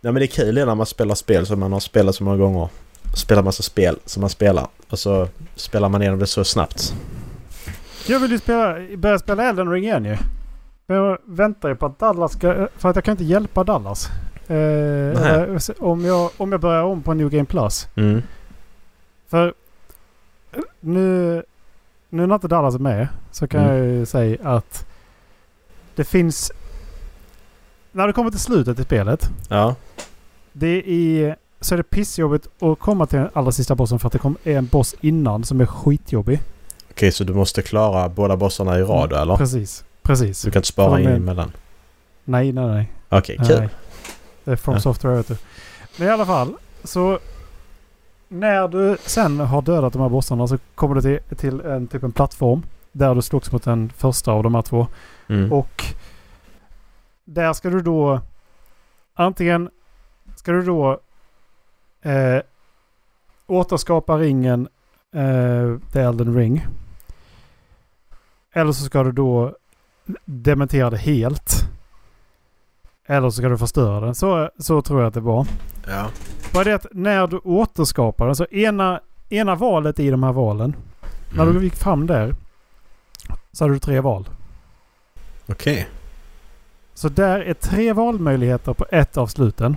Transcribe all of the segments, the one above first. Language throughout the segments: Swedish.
Ja men det är kul när man spelar spel som man har spelat så många gånger. Spelar massa spel som man spelar. Och så spelar man igenom det så snabbt. Jag vill ju spela, börja spela Elden Ring igen ju. Men jag väntar ju på att Dallas ska... För att jag kan inte hjälpa Dallas. Eh, eller, om, jag, om jag börjar om på New Game Plus. Mm. För eh, nu, nu när inte Dallas är med så kan Mm. jag ju säga att det finns... När du kommer till slutet i spelet. Ja. Det är, så är det pissjobbigt att komma till den allra sista bossen för att det kom, en boss innan som är skitjobbig. Okej så du måste klara båda bossarna i rad eller? Precis. Precis. Du kan inte spara in är- emellan? Nej, nej, nej. Okej, kul. nej. Det är From Ja. Software vet du. Men i alla fall. Så när du sen har dödat de här bossarna så kommer du till, till en typ en plattform. Där du slogs mot den första av de här två. Mm. Och där ska du då antingen ska du då eh, återskapa ringen eh, The Elden Ring. Eller så ska du då dementera det helt. Eller så ska du förstöra den. Så, så tror jag att det var. Ja. Bara det att när du återskapar den, så ena, ena valet i de här valen. När Mm. du gick fram där så hade du tre val. Okej. Så där är tre valmöjligheter på ett av sluten.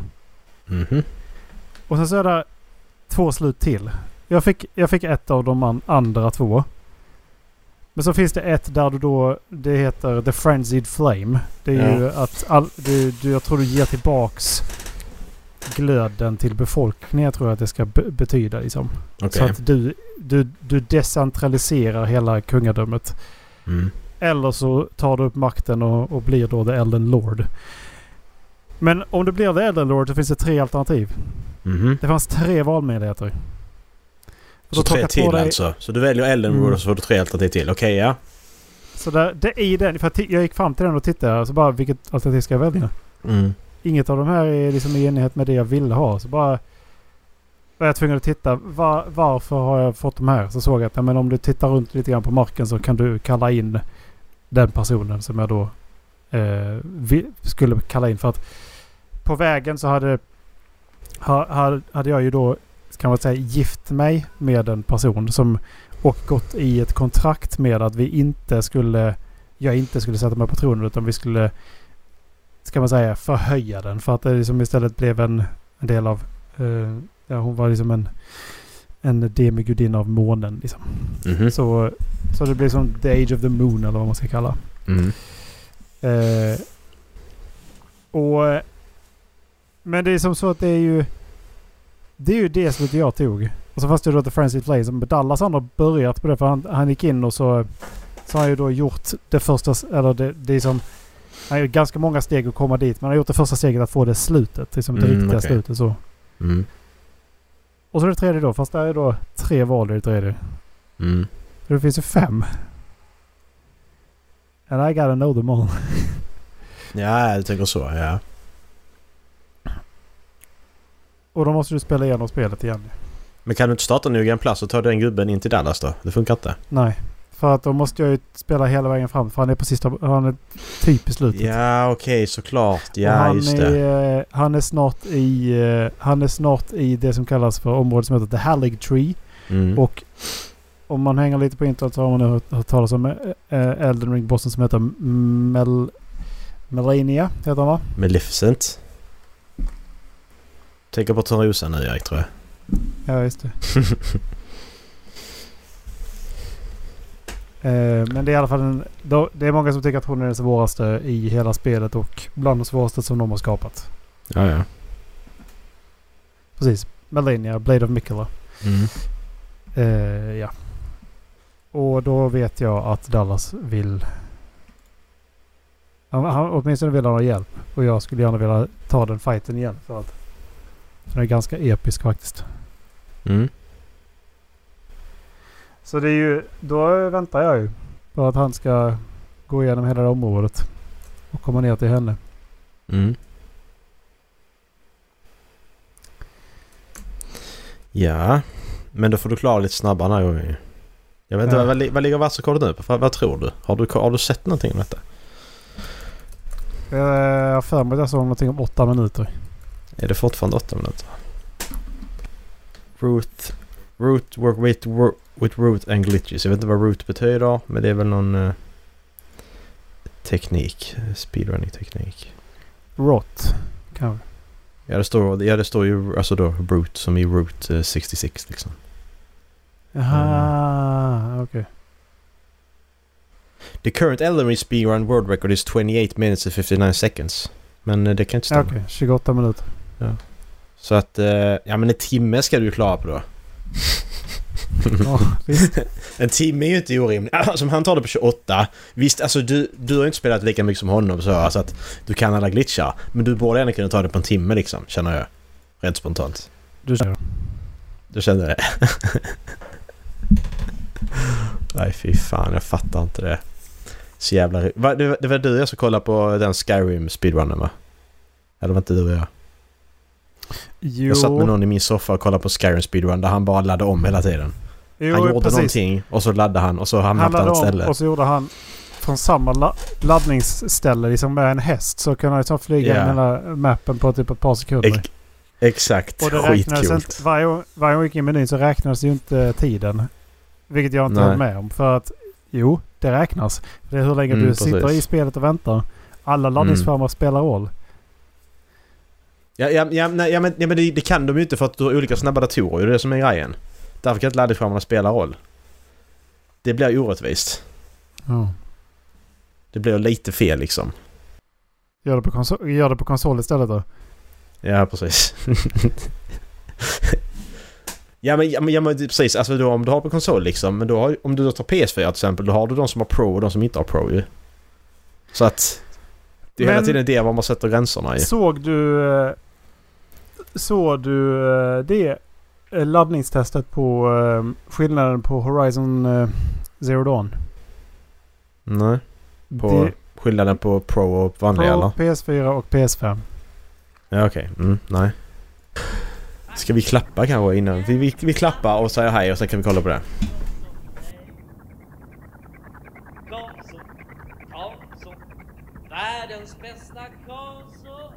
Mhm. Och sen så är det två slut till. Jag fick, jag fick ett av de an, andra två. Men så finns det ett där du då, det heter The Frenzied Flame. Det är ju att all, det, du, jag tror du ger tillbaks glöden till befolkningen tror jag att det ska be, betyda liksom. Okej. Så att du, du, du decentraliserar hela kungadömet. Mm. Eller så tar du upp makten och, och blir då The Elden Lord. Men om du blir The Elden Lord så finns det tre alternativ. Mhm. Det fanns tre valmöjligheter. Så tre till dig- alltså? Så du väljer Elden Mm. Road och så får du tre alternativ till? Okej, ja. Så där, det är den. För jag gick fram till den och tittade. Så bara vilket alternativ ska jag välja? Mm. Inget av de här är liksom i enlighet med det jag ville ha. Så bara var jag tvungen att titta. Var, varför har jag fått de här? Så såg jag att ja, men om du tittar runt lite grann på marken så kan du kalla in den personen som jag då eh, vi, skulle kalla in. För att på vägen så hade, ha, ha- hade jag ju då kan man säga gift mig med en person som och gått i ett kontrakt med att vi inte skulle jag inte skulle sätta mig på tronen utan vi skulle ska man säga förhöja den för att det liksom istället blev en, en del av eh, ja, hon var liksom en en demigudinna av månen liksom. Mhm. Så, så det blir som the age of the moon eller vad man ska kalla. Mm. Eh, och men det är som så att det är ju det är ju det slutet jag tog. Och så fanns det då The Frenzied Flame. Men Dallas han har börjat på det för han, han gick in och så så har han ju då gjort det första, eller det, det är som han har gjort ganska många steg att komma dit. Men han har gjort det första steget att få det slutet. Liksom det Mm, riktiga okej. slutet så. Mm. Och så det tredje då. Fast där är då tre val i det tredje. Mm. Så det finns ju fem. And I gotta know them all. Ja, du tänker så. Ja. Och då måste du spela igenom spelet igen. Men kan du inte starta New Game Plus och ta den gubben in till Dallas då? Det funkar inte. Nej. För att då måste jag ju spela hela vägen fram. För han är på sista... Han är typ i slutet. Ja, okej, såklart. Och Ja, han just det. Är, eh, han är snart i... eh, Han är snart i det som kallas för området som heter The Hallig Tree. Mm. Och om man hänger lite på internet så har man nu hört, hört talas om äh, Elden Ring-bossen som heter Mel... Melania, heter han va? Maleficent. Tänker på Törnrosa nu Erik tror jag. Ja, just det. Eh, men det är i alla fall en, Det är många som tycker att hon är den svåraste i hela spelet och bland de svåraste som de har skapat. ja, ja. Precis. Melania, Blade of Mikula. Mm. Eh, ja. Och då vet jag att Dallas vill... Han, han, åtminstone vill han ha hjälp. Och jag skulle gärna vilja ta den fighten igen. För att den är ganska episk faktiskt. Mm. Så det är ju... Då väntar jag ju på att han ska gå igenom hela det området. Och komma ner till henne. Mm. Ja, men då får du klara lite snabbare den här gången ju. Jag vet inte, Ja. vad, vad, ligger världsrekordet nu på? Vad, vad tror du? Har, du? har du sett någonting om detta? Eh, Jag har för mig att jag såg någonting om åtta minuter. Är det fortfarande 8 minuter? Root... Root work with, work with root and glitches. Jag vet inte vad root betyder men det är väl någon uh, teknik. Speedrunning teknik. Rot. Kanske. Ja det står, ja, det står ju alltså då root som i root uh, 66 liksom. Jaha, okej. The current Elden speedrun world record is 28 minutes and 59 seconds. Men uh, det kan inte stämma. Okej, 28 minuter. Så att, uh, ja men en timme ska du klara på då. Ja. En timme är ju inte orimligt. Alltså, han tar det på 28. Visst, alltså du, du har ju inte spelat lika mycket som honom så alltså att du kan alla glitchar. Men du borde ändå kunna ta det på en timme liksom, känner jag. Rent spontant. Du kör. Du kände det? Nej fy fan, jag fattar inte det. Så jävla... Det, det var du jag som kollade på den Skyrim speedrunnen va? Eller var inte du och jag? Jo, Jag satt med någon i min soffa och kollade på Skyrim speedrun där han bara laddade om hela tiden. jo, han gjorde precis. någonting och så laddade han och så hamnade han på ett annat ställe. och så gjorde han från samma la laddningsställe, liksom med en häst, så kunde han liksom flyga Ja. hela mappen på typ ett par sekunder. Ex- exakt, och det räknades inte, varje, gång- varje gång jag gick in i menyn så räknades ju inte tiden. Vilket jag inte höll med om. För att jo, det räknas. Det är hur länge Mm, du sitter precis. i spelet och väntar. Alla laddningsformer spelar roll. Ja, ja, ja, nej, ja, men, ja, men det, det kan de ju inte för att du har olika snabba datorer. Det är det som är grejen. Därför kan inte laddningsskärmarna spela roll. Det blir orättvist. Ja. Det blir lite fel liksom. Gör, det på konsol, gör det på konsol istället då. Ja, precis. ja, men, ja, men, ja, men precis. Alltså då, om du har på konsol liksom. Men då har, om du då tar PS4 till exempel. Då har du de som har Pro och de som inte har Pro ju. Så att... Det är hela Men- tiden det var man sätter gränserna i. Såg du... Såg du eh, det eh, laddningstestet på eh, skillnaden på Horizon Zero Dawn? Nej. På Det- skillnaden på Pro och vanliga eller? På PS4 och PS5. Ja okej, mm, nej. Ska vi klappa kanske innan? Vi, vi, vi klappar och säger hej och sen kan vi kolla på det. Karlsson, Karlsson, världens bästa Karlsson.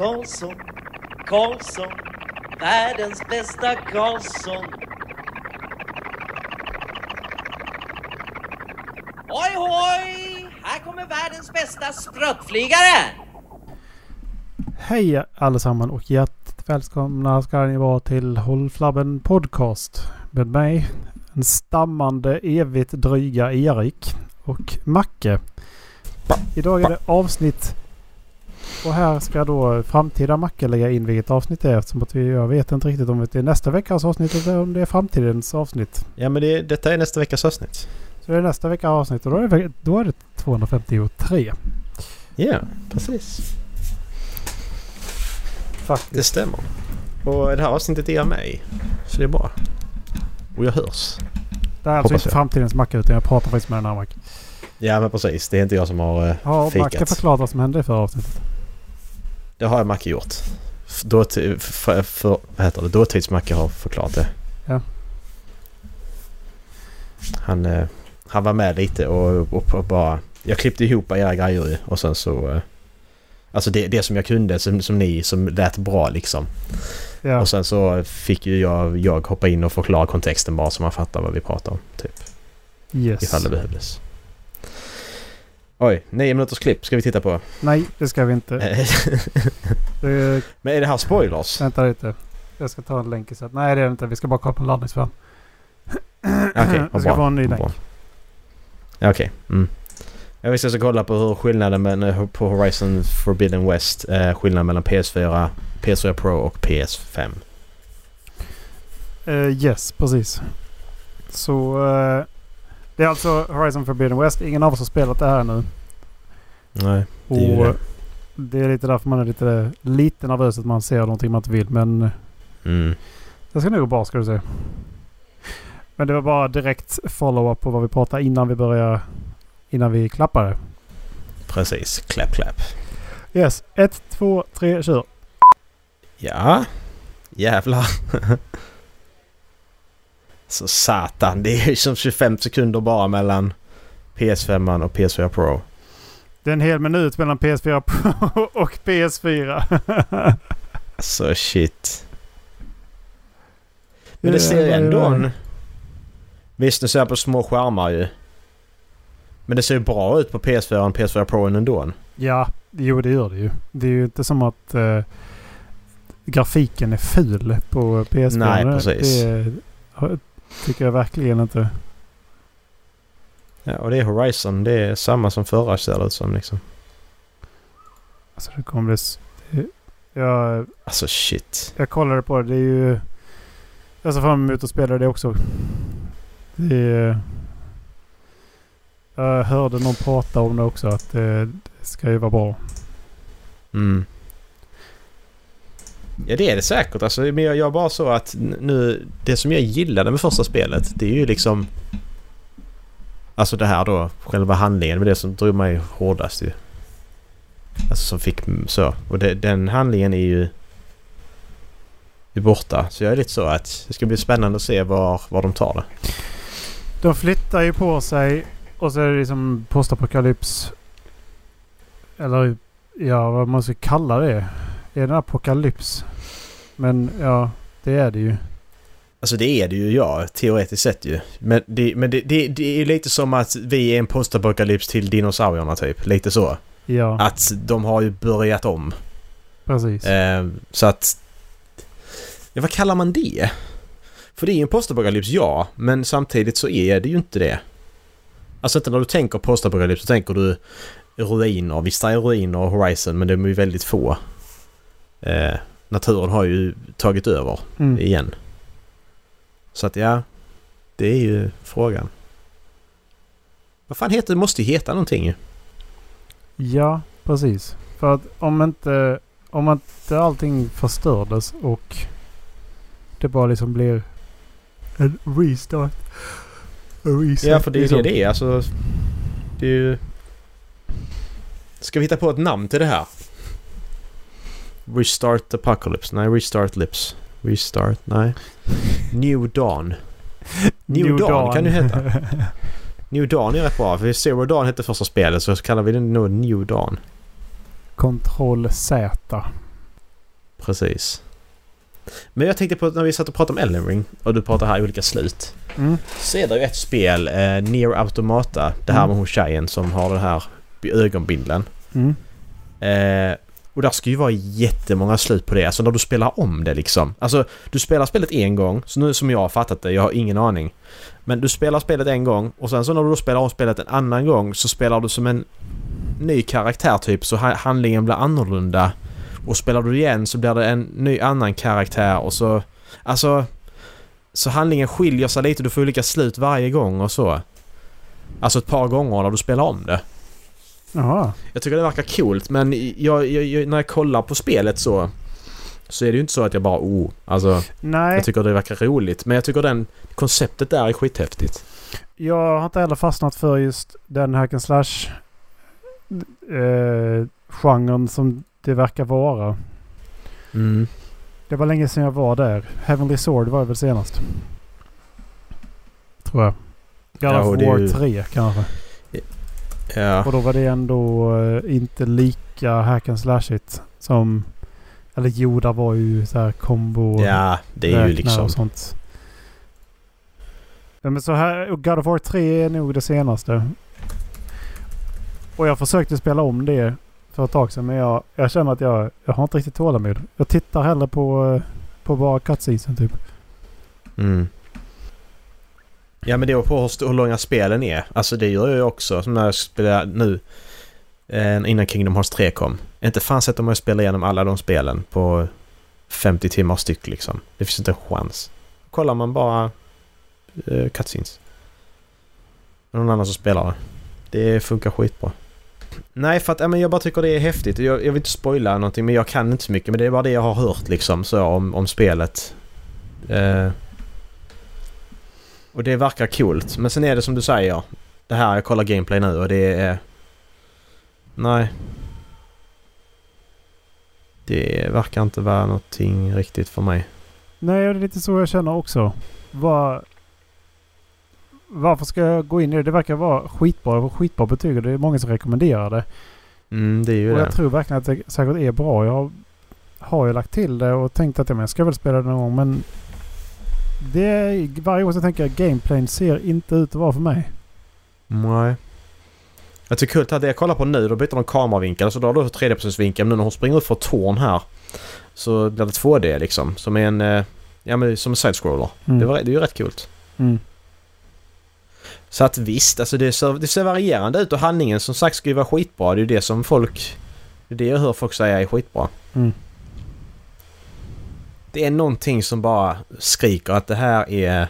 Karlsson, Karlsson, världens bästa Karlsson. Oj, hoj! Här kommer världens bästa spröttflygare! Hej allesammans och hjärtligt välkomna ska ni vara till Håll Flabben Podcast. Med mig, en stammande evigt dryga Erik och Macke. Idag är det avsnitt och här ska då framtida Macke lägga in vilket avsnitt det är eftersom att vi, jag vet inte riktigt om det är nästa veckas avsnitt eller om det är framtidens avsnitt. Ja men det, detta är nästa veckas avsnitt. Så det är nästa veckas avsnitt och då är det, då är det 253. Ja, precis. Faktiskt. Det stämmer. Och det här avsnittet är jag med i. Så det är bra. Och jag hörs. Det är alltså Hoppas inte framtidens Macke utan jag pratar faktiskt med den här Macke. Ja men precis. Det är inte jag som har Har Macke fikat. förklarat vad som hände i förra avsnittet? Det har jag Macke gjort. F- Dåti- för, för, vad heter det? Dåtids-Macke har förklarat det. Ja. Han, eh, han var med lite och, och, och bara... Jag klippte ihop era grejer ju och sen så... eh, Alltså det, det som jag kunde som, som ni som lät bra liksom. Ja. Och sen så fick ju jag, jag hoppa in och förklara kontexten bara så man fattar vad vi pratar om. Typ. Yes. Ifall det behövdes. Oj, nio minuters klipp ska vi titta på. Nej, det ska vi inte. Det, Men är det här spoilers? vänta lite. Jag ska ta en länk istället. Nej, det är det inte. Vi ska bara kolla på laddningsfärd. Okej, Jag vad ska bra. få en ny länk. bra. Okej. Mm. Jag visste ska kolla på hur skillnaden med, på Horizon Forbidden West. Eh, skillnaden mellan PS4, PS4 Pro och PS5. Eh, yes, precis. Så eh, det är alltså Horizon Forbidden West. Ingen av oss har spelat det här nu. Nej, Och det är ju det. det är lite därför man är lite, lite nervös att man ser någonting man inte vill. Men Mm. det ska nog gå bra ska du se. Men det var bara direkt follow-up på vad vi pratade innan vi började. Innan vi klappade. Precis. Clap, clap. Yes. Ett, två, tre, kör. Ja. Jävlar. Så satan. Det är ju som 25 sekunder bara mellan PS5 och PS4 Pro. Det är en hel minut mellan PS4 Pro och PS4. Alltså shit. Men det ser ju ändå en... Visst, nu ser jag på små skärmar ju. Men det ser ju bra ut på PS4 och PS4 Pro ändå. Ja, jo det gör det ju. Det är ju inte som att eh, grafiken är ful på PS4. Nej, precis. Det har- tycker jag verkligen inte. Ja, och det är Horizon. Det är samma som förra ser det ut som liksom. Alltså det kommer bli... Jag, Alltså shit. jag kollade på det. Det är ju... Jag ser fram emot att spela det också. Det är, Jag hörde någon prata om det också. Att det, det ska ju vara bra. Mm. Ja det är det säkert. Alltså, men jag, jag bara så att nu... Det som jag gillade med första spelet det är ju liksom... Alltså det här då. Själva handlingen. Men det som drog mig hårdast ju. Alltså som fick så. Och det, den handlingen är ju... Är borta. Så jag är lite så att det ska bli spännande att se var, var de tar det. De flyttar ju på sig och så är det liksom postapokalyps. Eller ja, vad man ska kalla det. Är det apokalyps? Men ja, det är det ju. Alltså det är det ju ja, teoretiskt sett ju. Men det, men det, det, det är ju lite som att vi är en postapokalyps till dinosaurierna typ. Lite så. Ja, Att de har ju börjat om. precis. Eh, så att... Ja, vad kallar man det? För det är ju en postapokalyps, ja. Men samtidigt så är det ju inte det. Alltså inte när du tänker postapokalyps så tänker du ruiner. Visst är ruiner och Horizon men de är ju väldigt få. Eh, naturen har ju tagit över Mm. igen. Så att ja, det är ju frågan. Vad fan heter det? måste ju heta någonting ju. Ja, precis. För att om inte, om inte allting förstördes och det bara liksom blir en restart. En reset, Ja, för det är ju liksom. det det är. Alltså, det är ju... Ska vi hitta på ett namn till det här? Restart Apocalypse? Nej, Restart Lips. Restart? Nej. New Dawn. New, Dawn, kan det heta. New Dawn är rätt bra. För Zero Dawn hette första spelet så kallar vi den nog New Dawn. Ctrl Z. Precis. Men jag tänkte på när vi satt och pratade om Elden Ring och du pratade här i olika slut. Mm. Så är det ju ett spel, eh, Near Automata. Det här Mm. med hon tjejen som har den här ögonbindeln. Mm. Eh, och där ska ju vara jättemånga slut på det. Alltså när du spelar om det liksom. Alltså du spelar spelet en gång. Så nu som jag har fattat det, jag har ingen aning. Men du spelar spelet en gång och sen så när du då spelar om spelet en annan gång så spelar du som en ny karaktär typ. Så handlingen blir annorlunda. Och spelar du igen så blir det en ny annan karaktär och så... Alltså... Så handlingen skiljer sig lite. Du får olika slut varje gång och så. Alltså ett par gånger när du spelar om det. Jaha. Jag tycker det verkar coolt men jag, jag, jag, när jag kollar på spelet så... Så är det ju inte så att jag bara oh. Alltså Nej, jag tycker det verkar roligt. Men jag tycker den konceptet där är skithäftigt. jag har inte heller fastnat för just den hack and slash eh, genren som det verkar vara. Mm. Det var länge sedan jag var där. Heavenly Sword var det väl senast. Tror jag. God Ja, of är War ju- 3 kanske. Ja. Och då var det ändå eh, inte lika hack and slashigt som... Eller jo, där var ju så här combo... Ja, det är ju liksom... Och sånt. Ja, men så här, God of War 3 är nog det senaste. Och jag försökte spela om det för ett tag sedan men jag, jag känner att jag, jag har inte riktigt tålamod. Jag tittar hellre på, eh, på bara cutscenesen typ. Mm. Ja men det beror på hur, hur långa spelen är. Alltså det gör jag ju också. Som när jag spelar nu. Eh, innan Kingdom Hearts 3 kom. Inte fan sett om jag spelar igenom alla de spelen på 50 timmar styck liksom. Det finns inte en chans. Kollar man bara eh, cutscenes. Någon annan som spelar det. Det funkar skitbra. Nej för att ja, men jag bara tycker det är häftigt. Jag, jag vill inte spoila någonting men jag kan inte så mycket. Men det är bara det jag har hört liksom så om, om spelet. Eh, och det verkar coolt. Men sen är det som du säger. Det här, jag kollar gameplay nu och det är... Nej. Det verkar inte vara någonting riktigt för mig. Nej, det är lite så jag känner också. Vad... varför ska jag gå in i det? Det verkar vara skitbra. Det var skitbra betyg och det är många som rekommenderar det. Mm, det är ju Och det. jag tror verkligen att det säkert är bra. Jag har, har ju lagt till det och tänkt att ja, men jag ska väl spela det någon gång men det är, varje gång så tänker jag gameplayn ser inte ut att vara för mig. Nej. Jag tycker kul att det jag kollar på nu, då byter de kameravinkel. Så då har du 3D-vinkel. Men nu när hon springer ut för torn här så blir det 2D liksom. Som är en... eh, Ja men som en side-scroller. Mm. Det, var, det är ju rätt kul. Mm. Så att visst, alltså det ser, det ser varierande ut och handlingen som sagt ska ju vara skitbra. Det är ju det som folk... Det är det jag hör folk säga är skitbra. Mm. Det är någonting som bara skriker att det här är...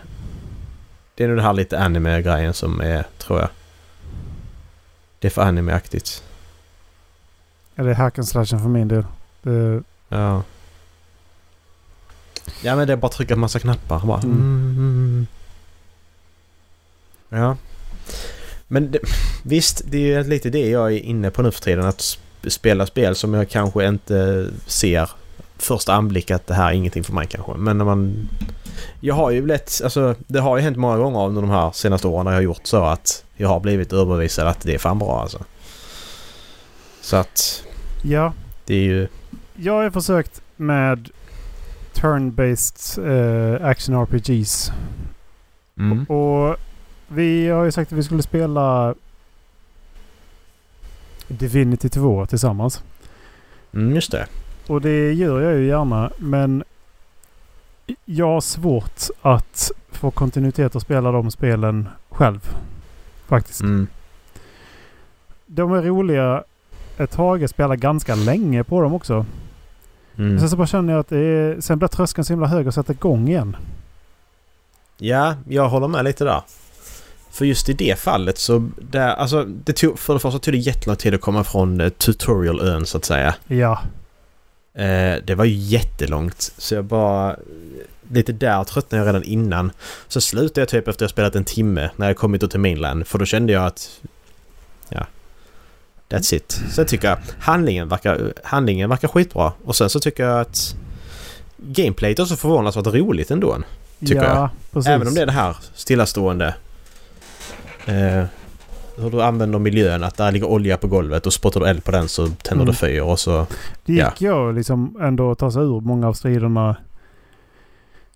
Det är nog det här lite anime-grejen som är, tror jag. Det är för anime-aktigt. Ja, det är hack slashen för min del. Det, Ja. Ja men det är bara att trycka en massa knappar. Bara. Mm. Mm. Ja. Men det, visst, det är ju lite det jag är inne på nu för tiden. Att sp- spela spel som jag kanske inte ser första anblick att det här är ingenting för mig kanske. Men när man... Jag har ju lätt... Alltså det har ju hänt många gånger under de här senaste åren när jag har gjort så att jag har blivit överbevisad att det är fan bra alltså. Så att ja, det är ju... jag har försökt med turn-based eh, action RPGs. Mm. Och vi har ju sagt att vi skulle spela Divinity 2 tillsammans. Mm, just det. Och det gör jag ju gärna men jag har svårt att få kontinuitet att spela de spelen själv. Faktiskt. Mm. De är roliga ett tag. Jag spelar ganska länge på dem också. Mm. Sen så bara känner jag att det är, sen blir tröskeln så himla hög att sätta igång igen. Ja, jag håller med lite där. För just i det fallet så... Där, alltså, det tog, för det första tog det jättelång tid att komma från eh, tutorial-ön så att säga. Ja. Eh, det var ju jättelångt. Så jag bara... Lite där tröttnade jag redan innan. Så slutade jag typ efter att jag spelat en timme när jag kommit till mainland. För då kände jag att... Ja. That's it. Sen tycker jag handlingen verkar, handlingen verkar skitbra. Och sen så tycker jag att... Gameplayet är så förvånansvärt roligt ändå. Tycker ja, jag. Precis. Även om det är det här stillastående. Eh, hur du använder miljön. Att där ligger olja på golvet och spottar du eld på den så tänder Mm. du fyr och så... Det gick ju liksom ändå att ta sig ur många av striderna.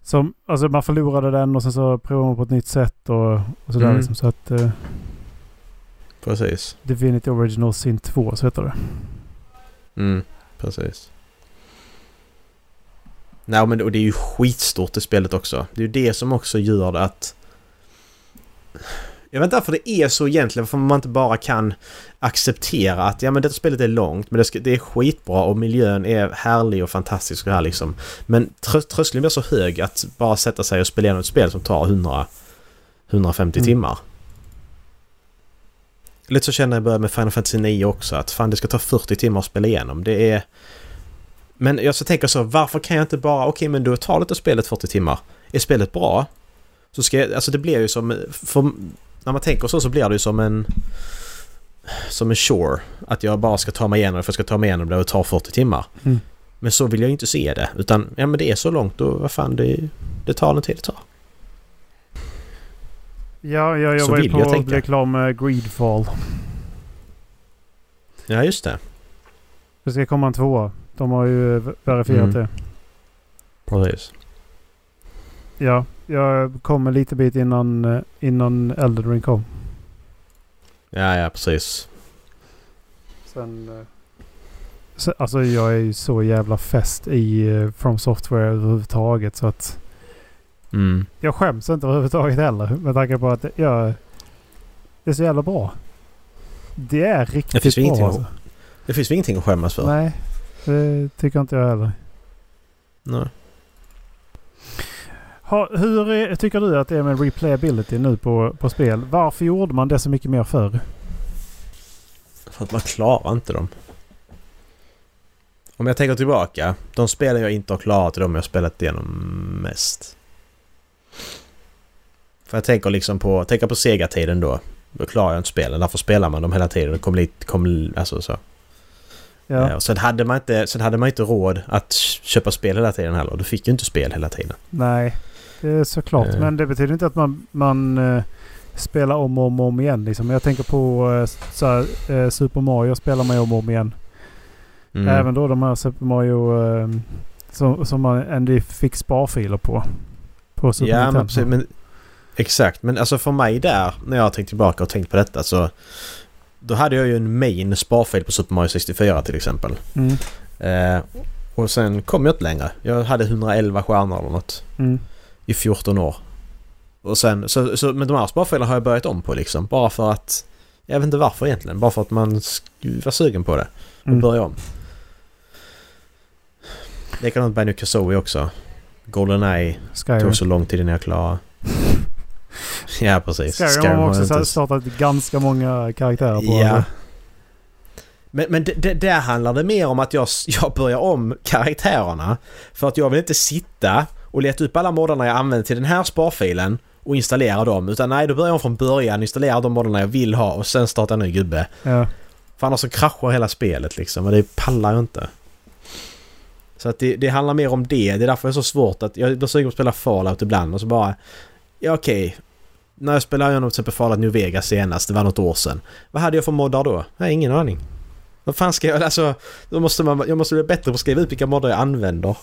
Som, alltså man förlorade den och sen så provade man på ett nytt sätt och, och sådär Mm. liksom. Så att eh, Precis. Divinity Original Sin 2 så heter det. Mm, precis. Nej men och det är ju skitstort det spelet också. Det är ju det som också gör det att... Jag vet inte varför det är så egentligen. Varför man inte bara kan acceptera att ja men detta spelet är långt men det, ska, det är skitbra och miljön är härlig och fantastisk och här liksom. Men trö, tröskeln blir så hög att bara sätta sig och spela igenom ett spel som tar 100... 150 Mm. timmar. Lite så känner jag i början med Final Fantasy 9 också att fan det ska ta 40 timmar att spela igenom. Det är... Men jag så tänker så, varför kan jag inte bara... Okej men då tar detta spelet 40 timmar. Är spelet bra? Så ska jag... Alltså det blir ju som... För, när man tänker så så blir det ju som en... Som en shore. Att jag bara ska ta mig igenom det för jag ska ta mig igenom det och ta 40 timmar. Mm. Men så vill jag ju inte se det. Utan ja men det är så långt och vad fan det, det tar den tid det tar. Ja, jag jobbar ju på jag att tänka. klar med Greedfall. Ja just det. Det ska komma en tvåa. De har ju verifierat Mm. det. Precis. Ja, jag kommer lite bit innan, eh, innan Elden Ring kom. Ja ja precis. Sen, eh, så, alltså jag är ju så jävla fäst i eh, From Software överhuvudtaget så att Mm. jag skäms inte överhuvudtaget heller med tanke på att jag, det är så jävla bra. Det är riktigt finns bra alltså. Det finns ingenting att skämmas för? Nej, det tycker inte jag heller. Nej. Ha, hur är, tycker du att det är med replayability nu på, på spel? Varför gjorde man det så mycket mer förr? För att man klarar inte dem. Om jag tänker tillbaka. De spel jag inte har klarat är de jag spelat igenom mest. För jag tänker liksom på, tänker på Sega-tiden då. Då klarar jag inte spelen. Därför spelar man dem hela tiden. Det kom lite, kom, alltså så. Ja, Ja. Och sen hade man inte, sen hade man inte råd att köpa spel hela tiden heller. Du fick ju inte spel hela tiden. nej. Är såklart. Eh. Men det betyder inte att man, man eh, spela om och om, och om igen. Liksom. Jag tänker på eh, så här, eh, Super Mario spelar man om och om igen. Mm. Även då de här Super Mario eh, som, som man ändå fick sparfiler på. På Super Ja, Nintendo. men, precis, men exakt. Men alltså för mig där, när jag har tänkt tillbaka och tänkt på detta så... Då hade jag ju en main sparfil på Super Mario 64 till exempel. Mm, Eh, och sen kom jag inte längre. Jag hade 111 stjärnor eller något mm. I 14 år. Och sen, så, så, men de här sparfilerna har jag börjat om på liksom. Bara för att... Jag vet inte varför egentligen. Bara för att man var sugen på det. Och Mm. börja om. Likadant Banjo Kazooie också. Goldeneye Skyrim. tog så lång tid innan jag klarade. ja precis. Skyrim har också inte- startat ganska många karaktärer på. Ja. Men, men det, det, där handlar det mer om att jag, jag börjar om karaktärerna. För att jag vill inte sitta och leta upp alla moddarna jag använder till den här sparfilen och installera dem. Utan nej, då börjar jag från början, installera de moddarna jag vill ha och sen starta en ny gubbe. Ja. För annars så kraschar hela spelet liksom och det pallar jag inte. Så att det, det handlar mer om det. Det är därför det är så svårt att... Jag blir sugen på att spela Fallout ibland och så bara... Ja okej. När jag spelade igenom till exempel Fallout New Vegas senast, det var något år sedan. Vad hade jag för moddar då? Jag har ingen aning. Vad fan ska jag... Alltså... Då måste man, jag måste bli bättre på att skriva ut vilka moddar jag använder.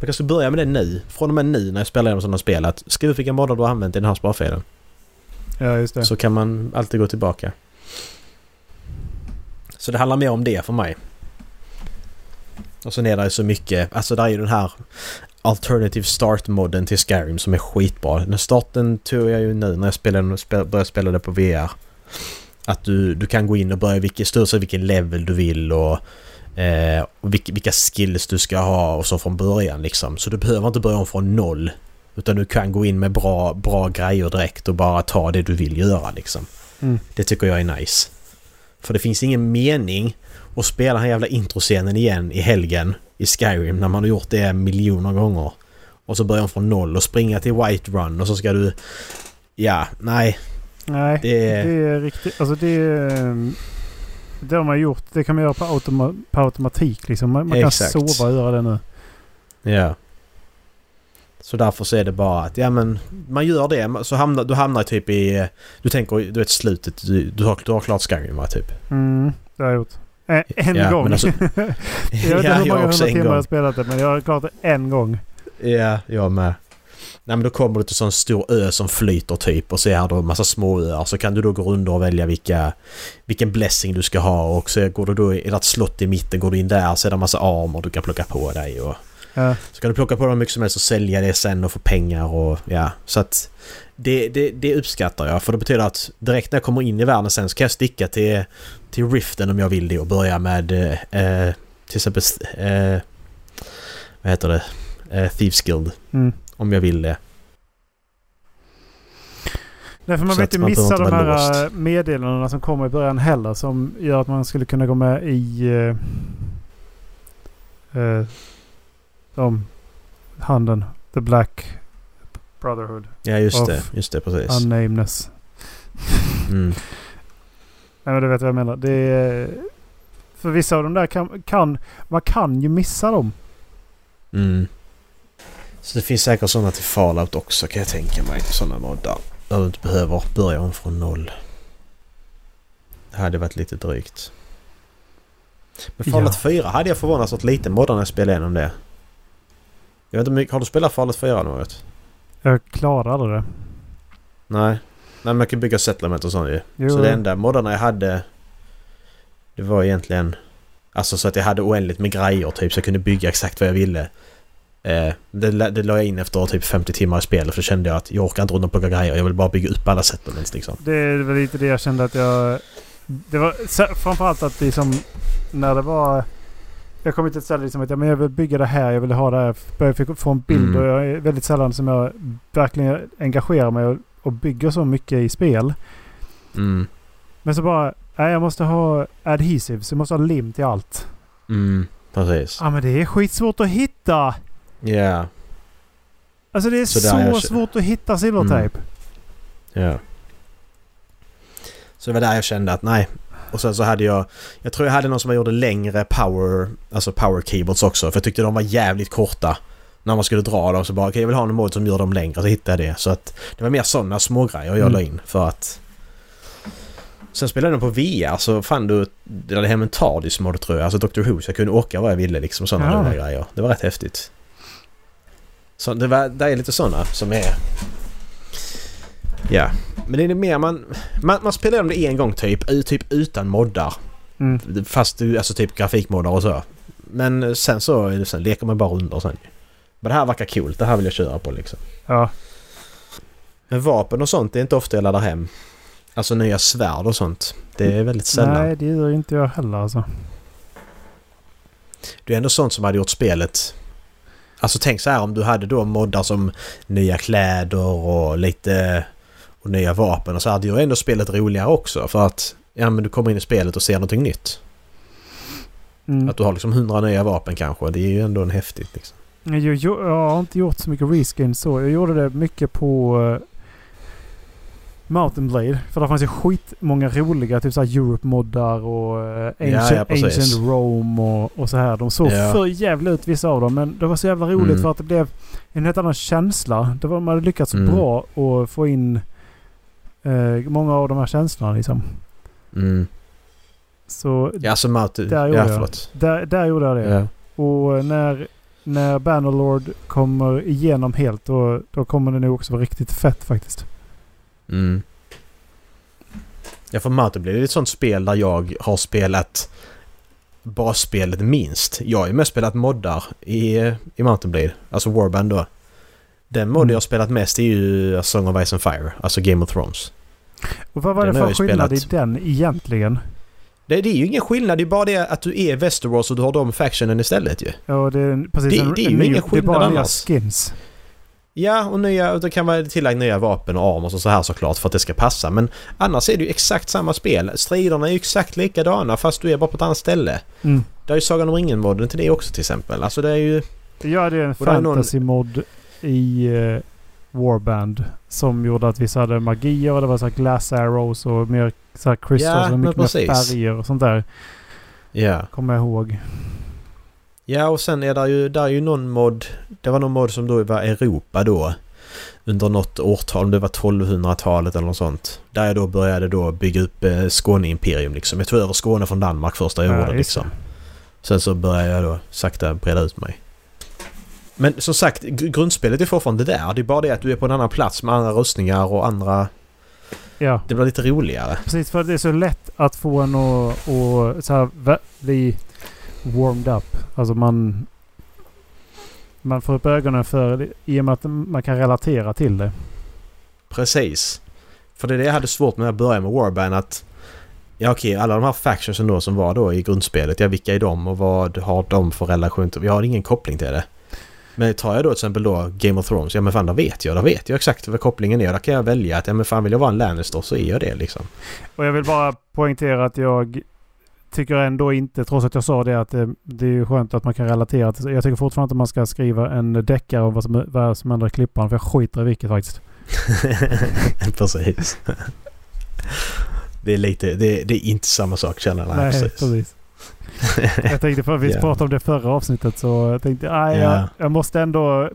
Jag kanske börja med det nu. Från och med nu när jag spelar igenom sådana spel. Att skriv vilka moddar du har använt i den här sparfilen. ja, just det. Så kan man alltid gå tillbaka. Så det handlar mer om det för mig. Och sen är det ju så mycket, alltså där är ju den här Alternative Start-modden till Skyrim som är skitbra. Den starten tog jag ju nu när jag spelade, spel, började spela det på VR. Att du, du kan gå in och börja vilken, sig vilken level du vill och, eh, vilka, skills du ska ha och så från början liksom. Så du behöver inte börja om från noll. Utan du kan gå in med bra, bra grejer direkt och bara ta det du vill göra liksom. Mm. Det tycker jag är nice. För det finns ingen mening att spela den här jävla introscenen igen i helgen i Skyrim när man har gjort det miljoner gånger. Och så börjar man från noll och springa till White Run och så ska du... Ja, nej. Nej, Det det är- är, riktigt... Alltså det är... Det har man gjort. Det kan man göra på, automa, på automatik liksom. Man, man kan sova och göra det nu. Ja. Så därför så är det bara att, ja men man gör det så hamnar du hamnar typ i... Du tänker, du vet slutet, du, du, har, du har klart Skyrim va typ? Mm, det har jag gjort. En, en Ja, gång. alltså- jag vet inte ja, hur många hundra timmar jag har gång. spelat det men jag har klarat det en gång. Ja, jag med. Nej men då kommer du till sån stor ö som flyter typ och så är det en massa små öar. Så kan du då gå runt och välja vilka, vilken blessing du ska ha och så går du då i ett slott i mitten, går du in där så är det en massa armor du kan plocka på dig och Ja. så kan du plocka på dem hur mycket som helst och sälja det sen och få pengar och ja. Så att det, det, det uppskattar jag för det betyder att direkt när jag kommer in i världen sen så kan jag sticka till, till Riften om jag vill det och börja med eh, till exempel eh, vad heter det? Eh, Thieves Guild Mm. Om jag vill det. Nej, för man vill inte man missa de här låst. äh, meddelandena som kommer i början heller som gör att man skulle kunna gå med i uh, uh, de handen. The Black Brotherhood. Ja just det, just det precis. Unnameness. Mm. Nej men du vet vad jag menar. Det är, för vissa av de där kan, kan... Man kan ju missa dem. Mm. Så det finns säkert sådana till Fallout också kan jag tänka mig. Sådana moddar. Där du inte behöver börja om från noll. Det hade varit lite drygt. Men Fallout Ja. 4 hade jag förvånansvärt lite moddar när jag spelade igenom det. Jag vet inte, har du spelat Fallout 4 något? Jag klarar aldrig det. Nej. Nej man kan bygga settlement och sånt ju. Jo, Så det enda moddarna jag hade... Det var egentligen... Alltså så att jag hade oändligt med grejer typ så jag kunde bygga exakt vad jag ville. Eh, det, det la jag in efter typ 50 timmar i spelet för då kände jag att jag orkar inte runt och plocka grejer. Jag vill bara bygga upp alla settlements liksom. Det väl lite det jag kände att jag... Det var framförallt att liksom när det var... Jag kom till ett ställe liksom att ja, men jag vill bygga det här, jag vill ha det här. Jag fick få en bild Mm. och jag är väldigt sällan som jag verkligen engagerar mig och, och bygger så mycket i spel. Mm. Men så bara, nej jag måste ha adhesives, jag måste ha lim till allt. Mm. Precis. Ja men det är skitsvårt att hitta! Ja. Alltså det är Så så, jag- svårt att hitta silvertejp. Ja. Så det var där jag kände att nej. Och sen så hade jag... Jag tror jag hade någon som gjorde längre power... Alltså power keyboards också. För jag tyckte de var jävligt korta. När man skulle dra dem så bara okej jag vill ha en mod som gör dem längre så hittade jag det. Så att det var mer sådana smågrejer jag Mm. la in för att... Sen spelade jag den på VR så fann du... Det hade hem en TARDIS mod tror jag. Alltså Dr. Who så jag kunde åka vad jag ville liksom sådana Ja. grejer. Det var rätt häftigt. Så det, var, det är lite sådana som är... Ja. Men det är mer man... Man, man spelar dem det en gång typ. Typ utan moddar. Mm. Fast du, alltså typ grafikmoddar och så. Men sen så det, sen leker man bara under sen. Men det här verkar coolt. Det här vill jag köra på liksom. Ja. Men vapen och sånt det är inte ofta jag laddar hem. Alltså nya svärd och sånt. Det är väldigt sällan. Nej, det gör inte jag heller alltså. Det är ändå sånt som hade gjort spelet... Alltså tänk så här om du hade då moddar som nya kläder och lite... Och nya vapen och så hade ju ändå spelet roligare också för att... Ja men du kommer in i spelet och ser någonting nytt. Mm. Att du har liksom hundra nya vapen kanske. Det är ju ändå en häftigt liksom. Jag, jag, jag har inte gjort så mycket reskin så. Jag gjorde det mycket på uh, Mountain Blade. För där fanns ju skitmånga roliga typ såhär Europe-moddar och uh, Ancient, ja, precis. Ancient Rome och, och så här. De såg Ja. för jävla ut vissa av dem. Men det var så jävla roligt Mm. för att det blev en helt annan känsla. Det var, man hade lyckats så Mm. bra att få in eh, många av de här känslorna liksom. Mm. Så Ja, alltså Mountain... Där gjorde Ja, jag. där, där gjorde jag det. Ja. Och när, när Bannerlord kommer igenom helt då, då kommer det nog också vara riktigt fett faktiskt. Mm. Ja, för Mountain blir det ett sånt spel där jag har spelat basspelet minst. Jag har ju mest spelat moddar i, i Mountain Blade. Alltså Warband då. Den mod Mm. jag har spelat mest är ju Song of Ice and Fire. Alltså Game of Thrones. Och vad var Den det för jag skillnad spelat. i den egentligen? Det, det är ju ingen skillnad. Det är bara det att du är Westeros och du har de factionen istället ju. Ja, det är precis Det- en, det är ju en ny, ingen Det är skillnad bara nya annars. skins. Ja, och nya, det kan vara tillägg nya vapen och armor och så här såklart för att det ska passa. Men annars är det ju exakt samma spel. Striderna är ju exakt likadana fast du är bara på ett annat ställe. Mm. Det är ju Sagan om ringen-modden till det också till exempel. Alltså det är ju... Ja, det är en fantasy-mod i uh, Warband. Som gjorde att vissa hade magier och det var så här glass arrows och mer så här crystals Ja, och mycket mer färger och sånt där. Ja. Kommer jag ihåg. Ja och sen är det ju, där är ju någon mod... Det var någon mod som då var Europa då. Under något årtal, om det var 1200-talet eller något sånt. Där jag då började då bygga upp eh, Skåne-imperium liksom. Jag tog över Skåne från Danmark första jag Ja, gjorde liksom. Sen så började jag då sakta breda ut mig. Men som sagt, gr- grundspelet är fortfarande där. Det är bara det att du är på en annan plats med andra rustningar och andra... Ja, Det blir lite roligare. precis. För det är så lätt att få en att, att så här, vä- bli warmed up. Alltså man... Man får upp ögonen för det i och med att man kan relatera till det. Precis. För det är det jag hade svårt med att börja med Warband att... Ja okej, alla de här factionsen då som var då i grundspelet. Ja vilka är de och vad har de för relation till... Vi har ingen koppling till det. Men tar jag då till exempel då Game of Thrones. Ja men fan då vet jag. Då vet jag exakt vad kopplingen är. Där kan jag välja att ja men fan vill jag vara en Lannister så är jag det liksom. Och jag vill bara poängtera att jag tycker ändå inte, trots att jag sa det, att det, det är skönt att man kan relatera till Jag tycker fortfarande att man ska skriva en deckare om vad som, vad som händer i klippan. För jag skiter i vilket faktiskt. precis. Det är lite... Det, det är inte samma sak känner jag. Nej, precis. precis. Jag tänkte, för vi pratade om det förra avsnittet så jag tänkte, nej, Ja. jag, jag måste ändå,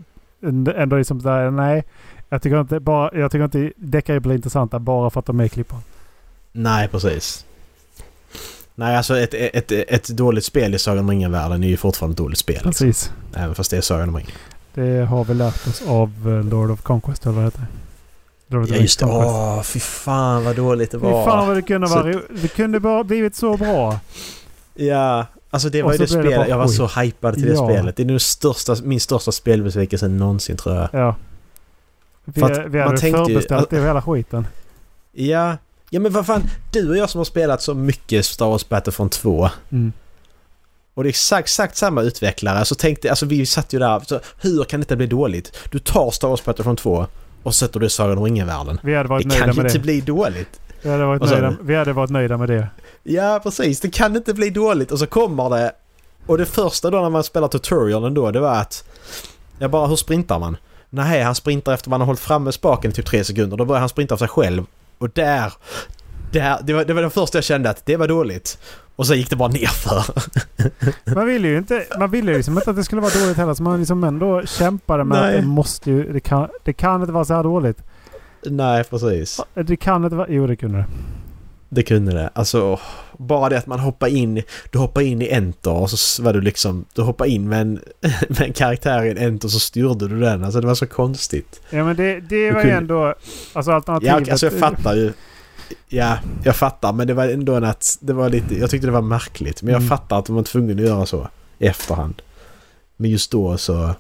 ändå liksom där, nej. Jag tycker inte bara, jag tycker inte deckare blir intressanta bara för att de är i klippan. Nej, precis. Nej, alltså ett, ett, ett dåligt spel i Sagan om ringen-världen är ju fortfarande ett dåligt spel. Liksom. Precis. Även fast det är Sagan om ringen. Det har vi lärt oss av eh, Lord of Conquest eller vad det heter. Of the Ja just det. Conquest. Åh, fy fan vad dåligt det Fy var. fan vad det kunde Så- vara Det kunde bara blivit så bra. Ja, alltså det var ju det det spelet. bara Jag var skit. så hypad till det Ja. spelet. Det är nog största, min största spelbesvikelse någonsin tror jag. Ja. Vi, För att vi man hade tänkte ju- förbeställt det hela skiten. Ja. Ja men vad fan. Du och jag som har spelat så mycket Star Wars Battlefront 2. Mm. Och det är exakt, exakt samma utvecklare. Så tänkte, alltså vi satt ju där. Så, hur kan detta bli dåligt? Du tar Star Wars Battlefront 2 och sätter det i Sagan om ringen-världen. Vi hade varit Det nöjda kan med inte det. bli dåligt. Vi hade, varit sa nöjda, vi hade varit nöjda med det. Ja, precis. Det kan inte bli dåligt. Och så kommer det. Och det första då när man spelar tutorialen då, det var att... Jag bara, hur sprintar man? Nej, han sprintar efter man har hållit framme spaken i typ tre sekunder. Då börjar han sprinta av sig själv. Och där... där det, var, det var det första jag kände att det var dåligt. Och sen gick det bara nerför. Man ville ju inte, man ville ju liksom inte att det skulle vara dåligt heller. Så man liksom ändå kämpade med Nej. att det måste ju... Det kan, det kan inte vara så här dåligt. Nej, precis. Det kan inte vara... Jo, det kunde det. Det kunde det. Alltså, bara det att man hoppar in... Du hoppar in i Enter och så var du liksom... Du hoppar in med en, med en karaktär i en Enter så styrde du den. Alltså det var så konstigt. Ja, men det, det var ju ändå... Alltså alternativet... Ja, alltså jag fattar ju. Ja, jag fattar. Men det var ändå en att... Det var lite... Jag tyckte det var märkligt. Men jag Mm. fattar att de var tvungna att göra så. I efterhand. Men just då så...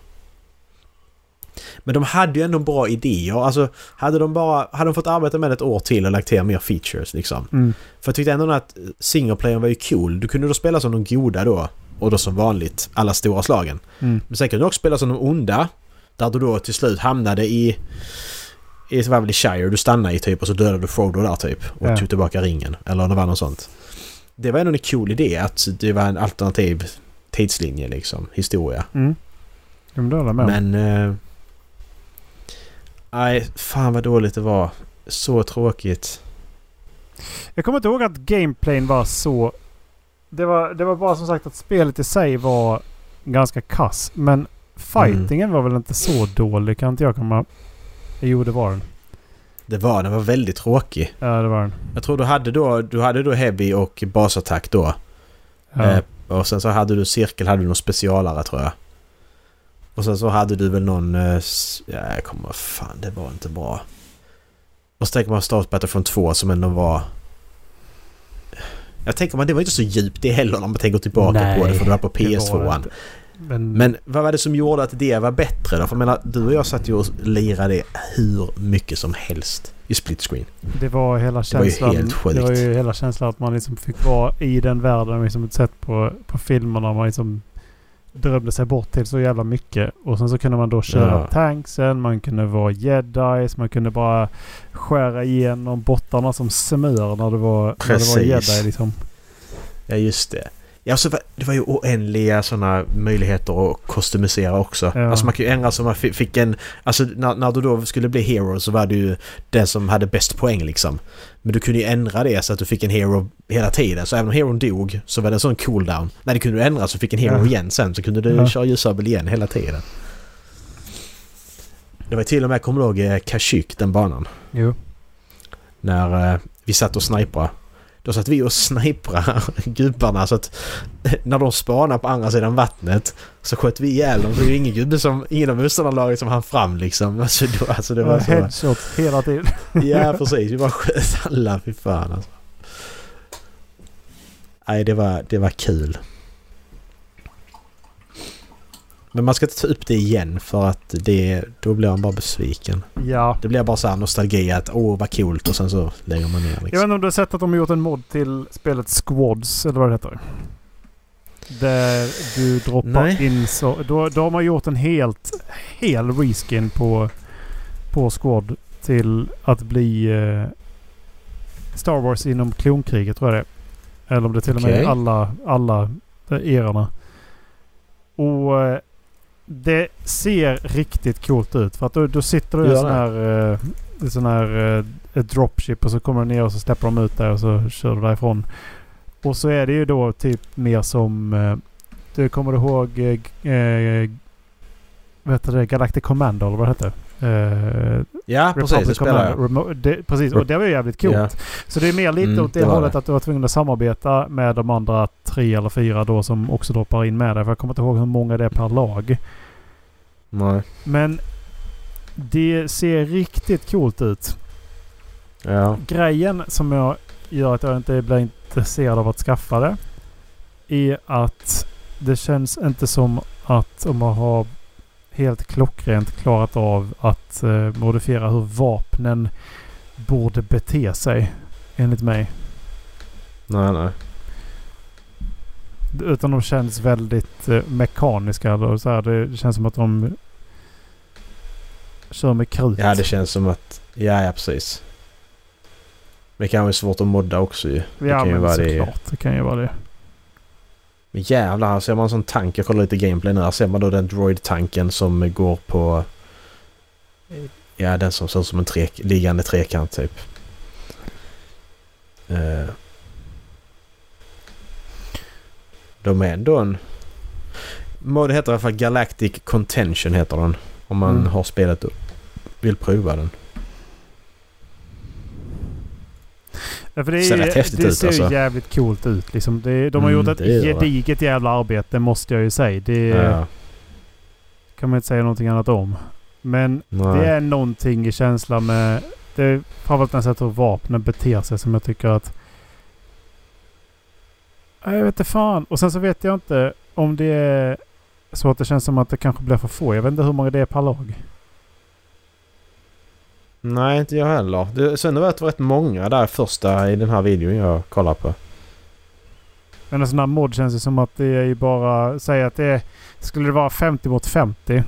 Men de hade ju ändå bra idéer. Alltså, hade de bara... Hade de fått arbeta med det ett år till och lagt till mer features liksom. Mm. För jag tyckte ändå att singleplayern var ju cool. Du kunde då spela som de goda då. Och då som vanligt, alla stora slagen. Mm. Men sen kunde du också spela som de onda. Där du då till slut hamnade i... I det var väl i Shire du stannade i typ och så dödade du Frodo där typ. Och Ja. tog tillbaka ringen. Eller det var något sånt. Det var ändå en cool idé att det var en alternativ tidslinje liksom. Historia. Mm. Jo, men det håller jag med om. Men... eh, Nej, fan vad dåligt det var. Så tråkigt. Jag kommer inte ihåg att gameplayn var så... Det var, det var bara som sagt att spelet i sig var ganska kass. Men fightingen var väl inte så dålig kan inte jag komma... Jo, det var den. Det var, den var väldigt tråkig. Ja, det var den. Jag tror du hade då, du hade då heavy och basattack då. Ja. Eh, och sen så hade du cirkel, hade du någon specialare tror jag. Och sen så hade du väl någon... Eh, ja, jag kommer... Fan, det var inte bra. Och så tänker man Star Wars Battlefront 2 som ändå var... Jag tänker man det var inte så djupt det heller när man tänker tillbaka Nej, på det för det var på det var PS2. inte. Men, Men vad var det som gjorde att det var bättre då? För jag menar, du och jag satt ju och lirade hur mycket som helst i split screen. det var hela Det var ju känslan. helt sjukt. det var ju hela känslan att man liksom fick vara i den världen. Liksom sett på, på filmerna. Man liksom drömde sig bort till så jävla mycket. Och sen så kunde man då köra Ja. tanksen. Man kunde vara jedis. Man kunde bara skära igenom bottarna som smör när det var, när det var jedi liksom. Ja, just det. Ja, så var- det var ju oändliga sådana möjligheter att kostymisera också. Ja. Alltså man kan ju ändra så man fi- fick en... Alltså när, när du då skulle bli hero så var det ju den som hade bäst poäng liksom. Men du kunde ju ändra det så att du fick en hero hela tiden. Så även om heron dog så var det en sån cooldown. Nej, det kunde du ändra så fick en hero Ja. igen sen. Så kunde du Ja. köra ljussabel igen hela tiden. Det var till och med, kommer du ihåg eh, Kashyyyk, den banan? Jo. när eh, vi satt och sniprade. Då satt vi och sniprade gubbarna så att när de spanade på andra sidan vattnet så sköt vi ihjäl dem. Det var ingen gubbe som, ingen av motståndarlaget som han fram liksom. Alltså, då, alltså det var så... headshots hela tiden. Ja precis, vi bara sköt alla. Fy fan alltså. Nej det var, det var kul. Men man ska inte ta upp det igen för att det, då blir man bara besviken. ja. Det blir bara så här nostalgi att åh vad coolt och sen så lägger man ner Jag vet liksom. inte om du har sett att de har gjort en mod till spelet Squads eller vad det heter. Där du droppar Nej. in så... Då, då har man gjort en helt... Hel reskin på, på Squad till att bli eh, Star Wars inom klonkriget tror jag det är. Eller om det till och med är alla, alla erorna. Och eh, det ser riktigt coolt ut. För att då, då sitter du i en sån här, eh, en sån här eh, dropship och så kommer du ner och så släpper de ut där och så kör du därifrån. Och så är det ju då typ mer som... Eh, du kommer du ihåg... Eh, vad heter det? Galactic Commando eller vad det hette? Eh, Ja precis, det spelar jag. Det, precis, och det var ju jävligt coolt. Ja. Så det är mer lite Mm, åt det, det hållet det. att du var tvungen att samarbeta med de andra tre eller fyra då som också droppar in med dig. För jag kommer inte ihåg hur många det är per lag. Nej. Men det ser riktigt coolt ut. Ja. Grejen som jag gör att jag inte blir intresserad av att skaffa det. Är att det känns inte som att om man har helt klockrent klarat av att eh, modifiera hur vapnen borde bete sig. Enligt mig. Nej nej. Utan de känns väldigt eh, mekaniska. Eller så här. Det känns som att de kör med krut. Ja det känns som att... Ja ja precis. Men det kan vara svårt att modda också ju. Det ja kan ju men vara det. såklart. Det kan ju vara det. Men jävlar, här ser man en sån tank. Jag kollar lite gameplay nu. Här ser man då den droid-tanken som går på... Ja, den som ser ut som en tre, liggande trekant typ. Eh. De är ändå en... Det heter i alla fall Galactic Contention heter den. Om man Mm. har spelat och vill prova den. Ja, för det, Ser rätt häftigt det ut, ser ju alltså. jävligt coolt ut. Liksom. Det, de har Mm, gjort ett det. gediget jävla arbete måste jag ju säga. Det Ja. kan man inte säga någonting annat om. Men Nej. det är någonting i känslan med... Det är framförallt när jag sätter hur vapnen beter sig som jag tycker att... Ja, Jag vet inte fan. Och sen så vet jag inte om det är så att det känns som att det kanske blir för få. Jag vet inte hur många det är per lag. Nej, inte jag heller. Det, sen det varit rätt många där första i den här videon jag kollar på. Men en sån här mod känns det som att det är ju bara... Säg att det är... Skulle det vara 50 mot 50.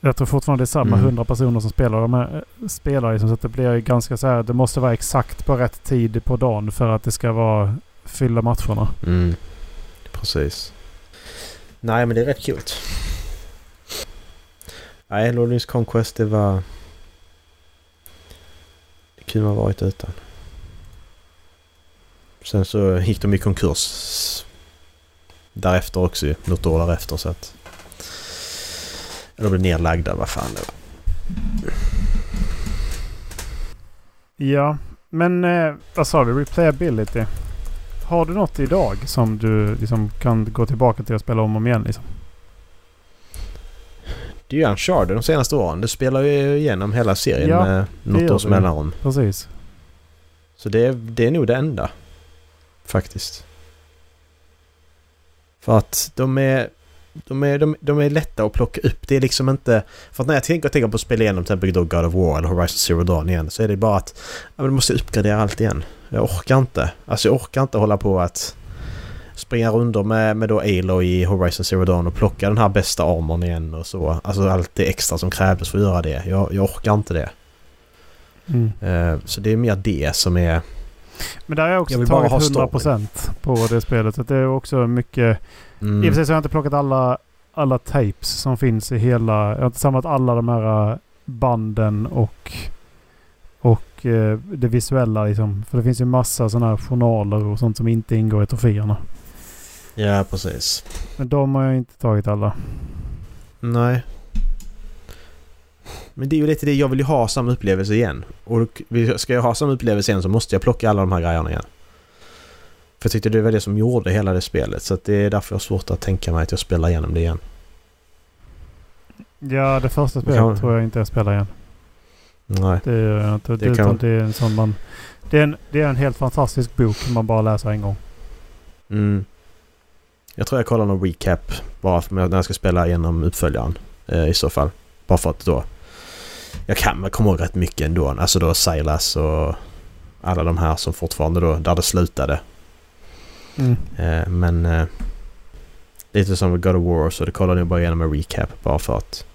Jag tror fortfarande det är samma Mm. 100 personer som spelar. De här, eh, spelar liksom, så att det blir ju ganska så här... Det måste vara exakt på rätt tid på dagen för att det ska vara... Fylla matcherna. Mm. Precis. Nej, men det är rätt kul. Nej, Lordings Conquest det var... Kunde man varit utan. Sen så gick de i konkurs därefter också ju. Något år därefter så att... Eller blev nedlagda, vad fan det var. Ja, men eh, vad sa vi? Replayability. Har du något idag som du liksom kan gå tillbaka till och spela om och om igen? Liksom? Det är ju Uncharted de senaste åren. Du spelar ju igenom hela serien Ja, med något års mellanrum. Precis. Så det är, det är nog det enda. Faktiskt. För att de är, de är, de, de är lätta att plocka upp. Det är liksom inte... För att när jag tänker, tänker på att spela igenom till exempel då God of War eller Horizon Zero Dawn igen så är det bara att ja, men du måste uppgradera allt igen. Jag orkar inte. Alltså jag orkar inte hålla på att springa runder med, med då Aloy i Horizon Zero Dawn och plocka den här bästa armorn igen och så. Alltså allt det extra som krävdes för att göra det. Jag, jag orkar inte det. Mm. Eh, så det är mer det som är... Men där har jag också Jag tagit ha 100% på det spelet. Så det är också mycket... Mm, I och för sig så har jag inte plockat alla, alla tapes som finns i hela... Jag har inte samlat alla de här äh, banden och... Och eh, det visuella liksom. För det finns ju massa sådana här journaler och sånt som inte ingår i troféerna. Ja, precis. Men de har jag inte tagit alla. Nej. Men det är ju lite det, jag vill ju ha samma upplevelse igen. Och ska jag ha samma upplevelse igen så måste jag plocka alla de här grejerna igen. För jag tyckte det var det som gjorde hela det spelet. Så det är därför jag har svårt att tänka mig att jag spelar igenom det igen. Ja, det första spelet kan- tror jag inte jag spelar igen. Nej. Det gör jag inte. Det kan- det är en sån man... Det är en, det är en helt fantastisk bok man bara läser en gång. Mm. Jag tror jag kollar någon recap bara för när jag ska spela igenom uppföljaren. Eh, I så fall. Bara för att då... Jag kan väl komma ihåg rätt mycket ändå. Alltså då Silas och alla de här som fortfarande då, där det slutade. Mm. Eh, men eh, lite som med God of War så det kollar jag bara igenom en recap bara för att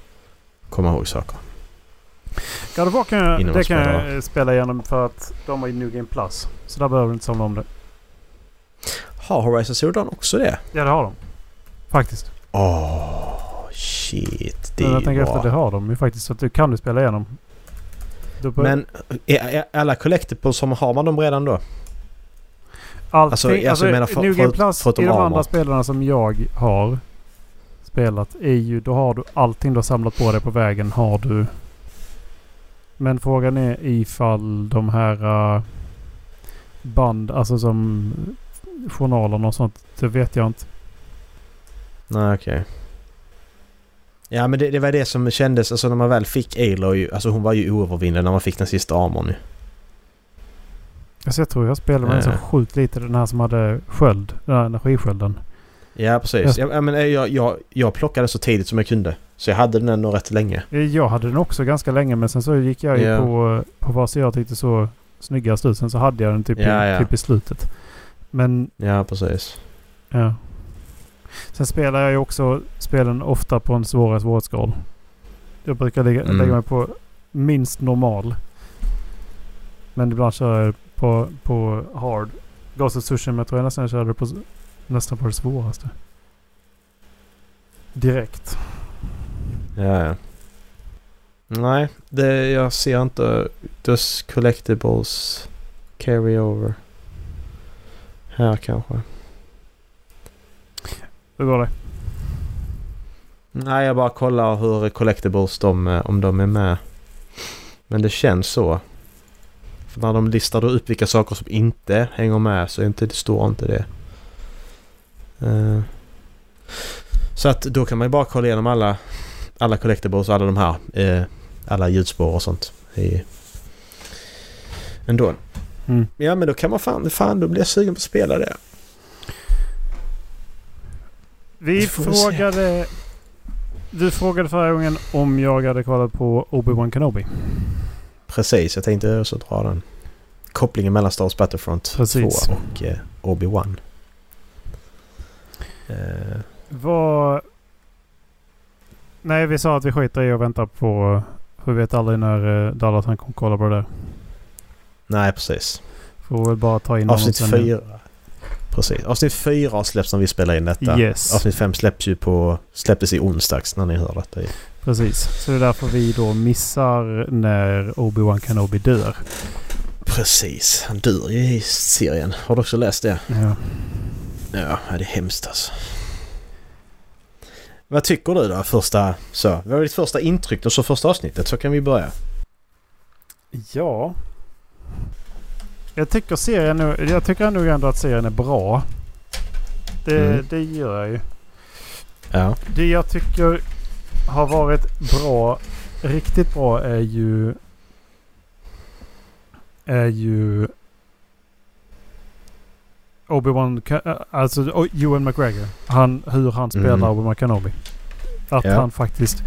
komma ihåg saker. God of War kan jag, det kan jag spela igenom för att de har ju New Game Plus. Så där behöver du inte samla om det. Har Horizon Zero Dawn också det? Ja, det har de. Faktiskt. Åh, shit. Det Men jag tänker efter, det har de ju faktiskt. Så att du kan du spela igenom. Du bör- Men är, är alla collectibles som har man dem redan då? Allting, alltså, alltså, alltså, jag menar för- New Game Plus i de armor. andra spelarna som jag har spelat är ju... Då har du allting du har samlat på dig på vägen har du. Men frågan är ifall de här uh, band, alltså som journalerna och sånt. Det vet jag inte. Nej, okej. Ja, men det, det var det som kändes, alltså när man väl fick Aloy, alltså hon var ju oövervinnlig när man fick den sista armorn ju. Alltså jag tror jag spelade med en så Eh. sjukt lite. Den här som hade sköld. Den här energiskölden. Ja, precis. Ja, ja, men eh, jag, jag, jag plockade så tidigt som jag kunde. Så jag hade den ändå rätt länge. Jag hade den också ganska länge men sen så gick jag ju Ja. på, på vad jag tyckte så snyggast ut. Sen så hade jag den typ, Ja, i, ja. typ i slutet. Men Ja, precis. ja. Sen spelar jag ju också spelen ofta på en svårare svårighetsgrad. Jag brukar lägga, Mm. lägga mig på minst normal. Men ibland kör jag på, på hard. Ghost of Tsushima tror jag nästan jag körde på, nästan på det svåraste. Direkt. Ja, ja. Nej, det, jag ser inte Does Collectibles Carry Over. Här kanske. Hur går det? Nej, jag bara kollar hur collectibles de, eh, om de är med. Men det känns så. För när de listar upp vilka saker som inte hänger med så är inte, det står inte det. Eh, så att då kan man ju bara kolla igenom alla, alla collectibles och alla de här. eh, alla ljudspår och sånt. I, ändå. Mm. Ja men då kan man fan, fan då blir jag sugen på att spela det. Vi frågade... Du frågade förra gången om jag hade kollat på Obi-Wan Kenobi. Precis, jag tänkte också dra den. Kopplingen mellan Star Wars Battlefront Precis. 2 och eh, Obi-Wan. Eh, Vad... Nej, vi sa att vi skiter i och väntar på... För vi vet aldrig när uh, Dallas han kommer kolla på det där. Nej, precis. Får väl bara ta in Avsnitt. 4. Precis. Avsnitt 4 har släppts när vi spelar in detta. Yes. Avsnitt 5 släpps ju på, släpptes i onsdags när ni hör detta. Precis. Så det är därför vi då missar när Obi-Wan Kenobi dör. Precis. Han dör ju i serien. Har du också läst det? Ja. Ja, det är hemskt alltså. Vad tycker du då första... Så, vad var ditt första intryck då så första avsnittet? Så kan vi börja. Ja. Jag tycker serien nu, Jag tycker nog ändå att serien är bra. Det, Mm. det gör jag ju. Ja. Det jag tycker har varit bra, riktigt bra är ju... Är ju... Obi-Wan, äh, alltså Ewan McGregor. Han, hur han spelar Mm. Obi-Wan Kenobi. Att Ja. han faktiskt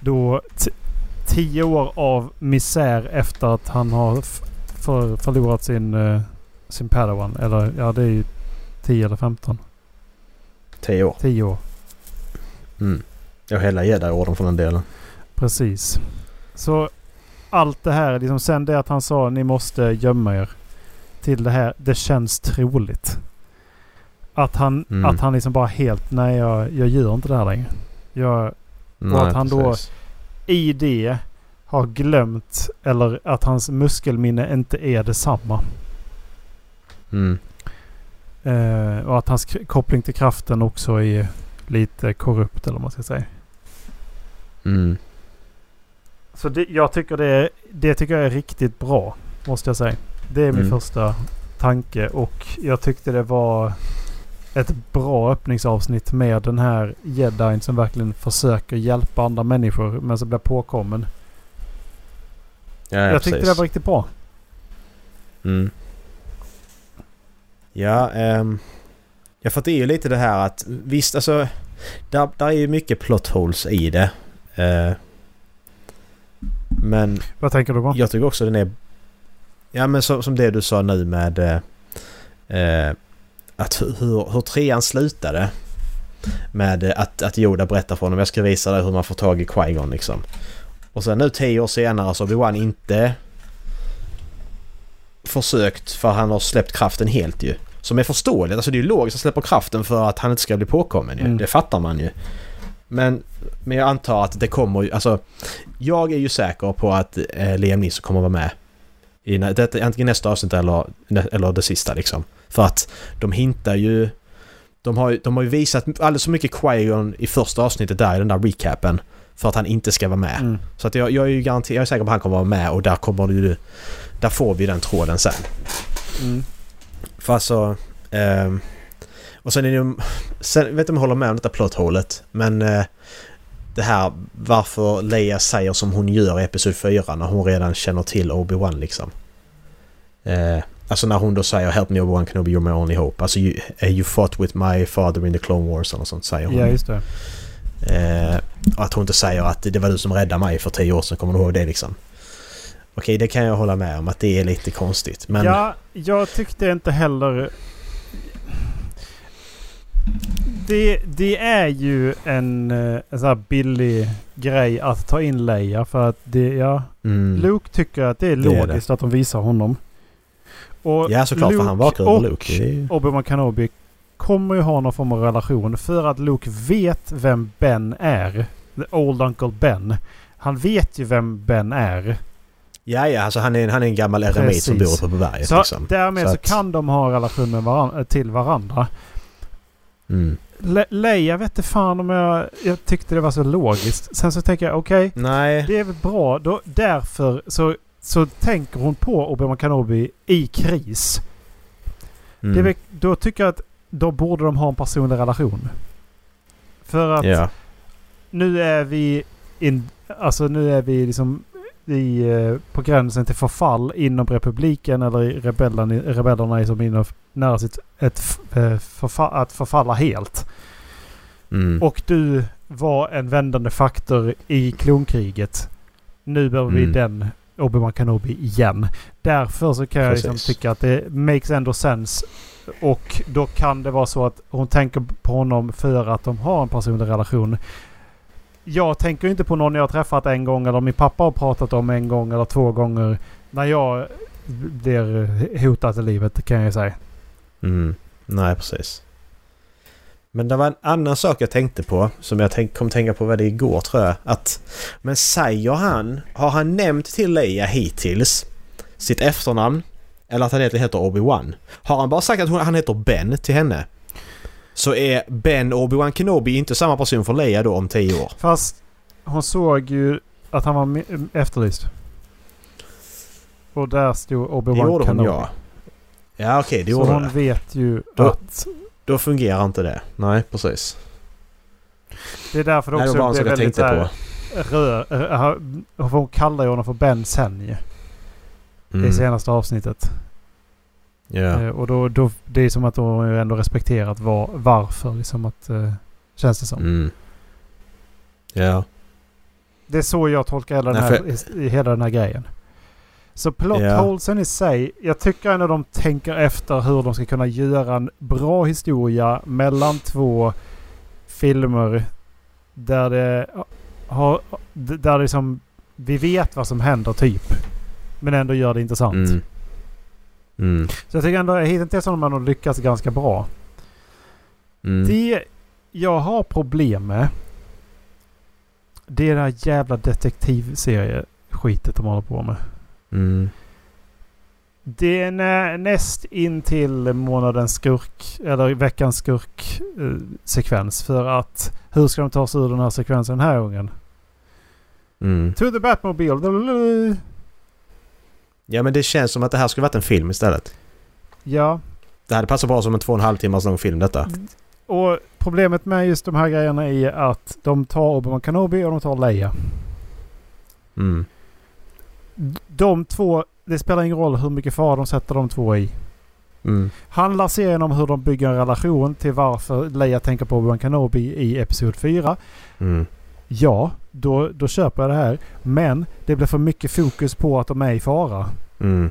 då tio år av misär efter att han har för, förlorat sin, eh, sin Padawan. Eller ja, det är ju 10 eller 15. 10 år. 10 år. Mm. Ja, hela Jedi-orden från den delen. Precis. Så allt det här, liksom sen det att han sa ni måste gömma er. Till det här, det känns troligt. Att han, Mm. att han liksom bara helt, nej jag, jag gör inte det här längre. Jag, Nej, att han då- precis. i det har glömt eller att hans muskelminne inte är detsamma. Mm. Eh, och att hans koppling till kraften också är lite korrupt eller vad man ska säga. Mm. Så det, jag tycker det, är, det tycker jag är riktigt bra. Måste jag säga. Det är min Mm. första tanke och jag tyckte det var ett bra öppningsavsnitt med den här jedin som verkligen försöker hjälpa andra människor men som blir påkommen. Ja, ja, jag tyckte precis. det var riktigt bra. Mm. Ja, ehm, ja, för det är ju lite det här att visst alltså... Där, där är ju mycket plot holes i det. Eh, men Vad tänker du på? jag tycker också den är... Ja men så, som det du sa nu med... Eh, att hur, hur, trean slutade. Med att, att Yoda berättar för honom jag ska visa dig hur man får tag i Qui-Gon liksom. Och sen nu tio år senare så har Obi-Wan inte försökt för han har släppt kraften helt ju. Som är förståeligt. Alltså det är ju logiskt att släppa kraften för att han inte ska bli påkommen ju. Mm. Det fattar man ju. Men, men jag antar att det kommer ju... Alltså jag är ju säker på att eh, Liam Neeson kommer vara med. I detta, antingen nästa avsnitt eller, eller det sista liksom. För att de hintar ju... De har, de har ju visat alldeles så mycket Qui-Gon i första avsnittet där i den där recapen. För att han inte ska vara med. Mm. Så att jag, jag är ju garanterad, jag är säker på att han kommer vara med och där kommer ju... Där får vi den tråden sen. Mm. För alltså... ehm, och sen är det. Sen, vet inte om jag håller med om detta plothålet. Men... eh, det här varför Leia säger som hon gör i Episod 4 när hon redan känner till Obi-Wan liksom. Eh, alltså när hon då säger Help me Obi-Wan Kenobi you're my only hope. Alltså you, eh, you fought with my father in the Clone Wars eller sånt säger hon. Ja, just det. Eh, och att hon inte säger att det var du som räddade mig för tio år sedan. Kommer du ihåg det liksom? Okej, det kan jag hålla med om att det är lite konstigt. Men... Ja, jag tyckte inte heller... Det, det är ju en, eh, en sån här billig grej att ta in Leia för att det, ja... mm, Luke tycker att det är Det är logiskt att de visar honom. Och ja, såklart. för han vakar och över Luke. Det ju- Obi-Wan Kenobi kommer ju ha någon form av relation för att Luke vet vem Ben är. The Old Uncle Ben. Han vet ju vem Ben är. Ja, ja, alltså han är, han är en gammal eremit som bor uppe på berget Så liksom. därmed Så så, att- kan de ha en relation med varan- till varandra. Mm. Le Leia vet inte fan om jag, jag tyckte det var så logiskt. Sen så tänker jag okej, Nej. det är väl bra. Då, därför så, så tänker hon på Obi-Wan Kenobi i kris. Mm. Det då tycker jag att då borde de ha en personlig relation. För att Ja. nu är vi in, alltså nu är vi liksom i, eh, på gränsen till förfall inom republiken eller i rebellen, rebellerna är som inom, nära sitt ett, eh, förfa, att förfalla helt. Mm. Och du var en vändande faktor i klonkriget. Nu behöver vi Mm. den Obi-Wan Kenobi igen. Därför så kan jag liksom Precis. tycka att det makes ändå sense. Och då kan det vara så att hon tänker på honom för att de har en personlig relation. Jag tänker inte på någon jag har träffat en gång eller min pappa har pratat om en gång eller två gånger. När jag blir hotad i livet kan jag säga. Mm. Nej, precis. Men det var en annan sak jag tänkte på som jag tänk, kom tänka på vad det igår tror jag. Att, men säger han, har han nämnt till Leia hittills sitt efternamn? Eller att han egentligen heter Obi-Wan? Har han bara sagt att hon, han heter Ben till henne? Så är Ben Obi-Wan Kenobi inte samma person för Leia då om tio år? Fast hon såg ju att han var efterlyst. Och där stod Det Obi-Wan gjorde hon Kenobi. ja. Ja okej, det Så gjorde hon det. vet ju Då- att... Då fungerar inte det. Nej, precis. Det är därför det Nej, det också var bara en blev väldigt på. rör... äh, Hon kallar ju honom för Ben sen ju. Mm. I senaste avsnittet. Eh, och då, då... Det är som att ju ändå respekterat var, varför liksom att... eh, känns det som. Mm. Ja. Det är så jag tolkar hela den, Nej, här, i, i hela den här grejen. Så plot holesen i sig. Jag tycker ändå de tänker efter hur de ska kunna göra en bra historia mellan två filmer. Där det har... Där det liksom... Vi vet vad som händer typ. Men ändå gör det intressant. Mm. Mm. Så jag tycker ändå hittills har de lyckats ganska bra. Mm. Det jag har problem med. Det är det här jävla detektivserieskitet de håller på med. Mm. Det är nä, näst in till månadens skurk eller veckans skurk eh, sekvens. För att hur ska de ta sig ur den här sekvensen den här gången? Mm. To the Batmobile. Ja men det känns som att det här skulle varit en film istället. Ja, Det hade passat bra som en två och en halv timmars lång film detta. och problemet med just de här grejerna är att de tar Obi-Wan Kenobi och de tar Leia. Mm. De två, det spelar ingen roll hur mycket fara de sätter de två i. Mm. Handlar serien om hur de bygger en relation till varför Leia tänker på Obi-Wan Kenobi i Episod 4? Mm. Ja, då, då köper jag det här. Men det blir för mycket fokus på att de är i fara. Mm.